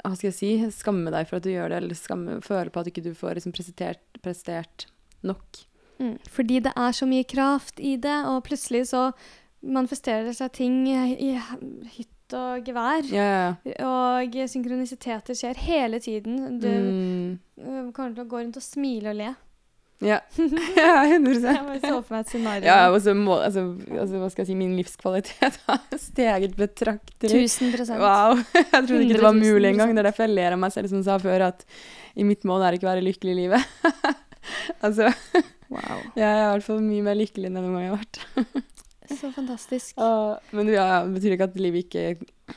Hva skal jeg si? Skamme deg for at du gjør det, eller skamme, føle på at ikke du får liksom prestert, prestert nok. Mm. Fordi det er så mye kraft i det, og plutselig så manifesterer det seg ting i, hytt og gevær. Ja. Og synkronisiteter skjer hele tiden. Du Mm. øh, kommer til å gå rundt og smile og le. Ja. ja, 100 Jeg bare så for meg et scenario. Ja, og så må, altså, altså, hva skal jeg si, min livskvalitet har steget betraktelig. 1000 prosent. Wow. Jeg trodde ikke det var mulig engang. Det er derfor jeg ler av meg selv, som sa før, at i mitt mål er det ikke å være lykkelig i livet. altså, Wow. jeg er i hvert fall mye mer lykkelig enn jeg noen gang har vært. Så fantastisk. Uh, men ja, det betyr ikke at livet ikke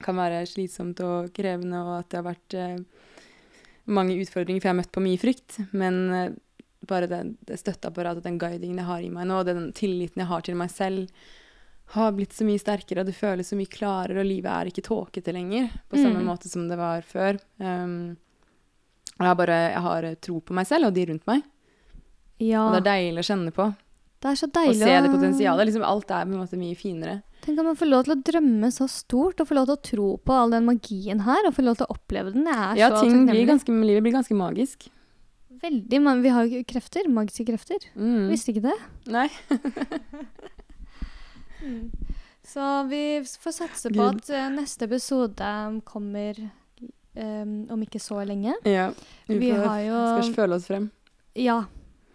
kan være slitsomt og krevende, og at det har vært uh, mange utfordringer, for jeg har møtt på mye frykt. Men uh, bare det, det støtteapparatet, den guidingen jeg har i meg nå, den tilliten jeg har til meg selv, har blitt så mye sterkere, og det føles så mye klarere, og livet er ikke tåkete lenger på samme Mm. måte som det var før. Um, og jeg bare jeg har tro på meg selv og de rundt meg, Ja. og det er deilig å kjenne på. Det er så Og deilig se det potensialet. Liksom, alt er på en måte mye finere. Tenk at man får lov til å drømme så stort, og få lov til å tro på all den magien her, og få lov til å oppleve den. Er Ja, ting blir ganske, livet blir ganske magisk. Veldig, men vi har jo krefter, magiske krefter. Mm. Visste ikke det. Nei. Så vi får satse på Gud. at eh, neste episode kommer um, om ikke så lenge. Ja. Vi, Vi får, har jo skal føle oss frem. Ja,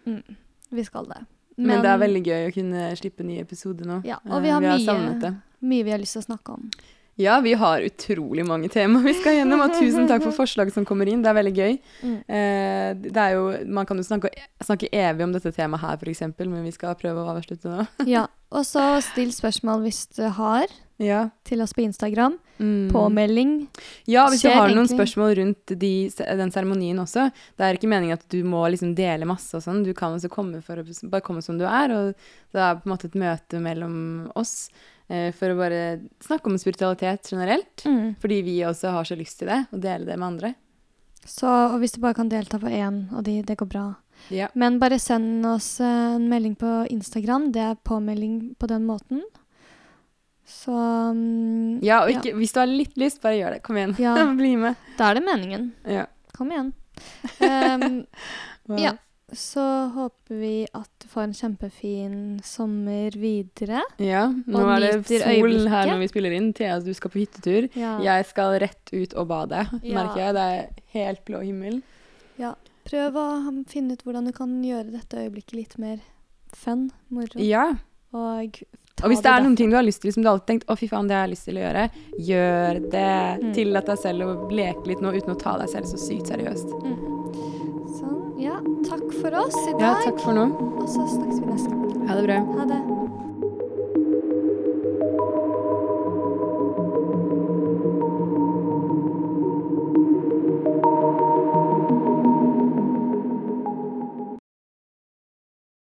mm, vi skal det. Men, det er veldig gøy å kunne slippe ny episode nå. Ja, og vi Eh, har mye- mye vi har lyst til å snakke om. Ja, vi har utrolig mange temaer vi skal gjennom, og tusen takk for forslag som kommer inn. Det er veldig gøy. Mm. Eh, det er jo, man kan jo snakke, snakke evig om dette temaet her, f.eks., men vi skal prøve å avslutte nå. Ja, og så still spørsmål hvis du har Ja. til oss på Instagram. Mm. Påmelding. Ja, hvis du har noen egentlig. spørsmål rundt de, den seremonien også. Det er ikke meningen at du må liksom dele masse og sånn. Du kan også komme for bare komme som du er, og det er på en måte et møte mellom oss for å bare snakke om spiritualitet generelt. Mm. Fordi vi også har så lyst til det, og dele det med andre. Så og hvis du bare kan delta på én og de, det går bra. Ja. Men bare send oss eh, en melding på Instagram. Det er påmelding på den måten. Så mm, Ja, og ikke, hvis du har litt lyst, bare gjør det. Kom igjen. Ja. Bli med. Da er det meningen. Ja. Kom igjen. Um, Wow. Ja. Så håper vi at du får en kjempefin sommer videre. Ja, nå Og er det sol øyeblikket. her når vi spiller inn. Thea, du skal på hyttetur. Ja. Jeg skal rett ut og bade, Ja. merker jeg. Det er helt blå himmel. Ja. Prøv å finne ut hvordan du kan gjøre dette øyeblikket litt mer fun, moro. Ja. Og, Og hvis det er noen ting du har lyst til, som du alltid har tenkt å fy faen, det har jeg lyst til å gjøre, gjør det. Mm. Tillat deg selv å leke litt nå uten å ta deg selv så sykt seriøst. Sånn. Ja, takk for oss i dag. Ja, takk for nå. Og så snakkes vi neste gang. Ha det bra. Ha det.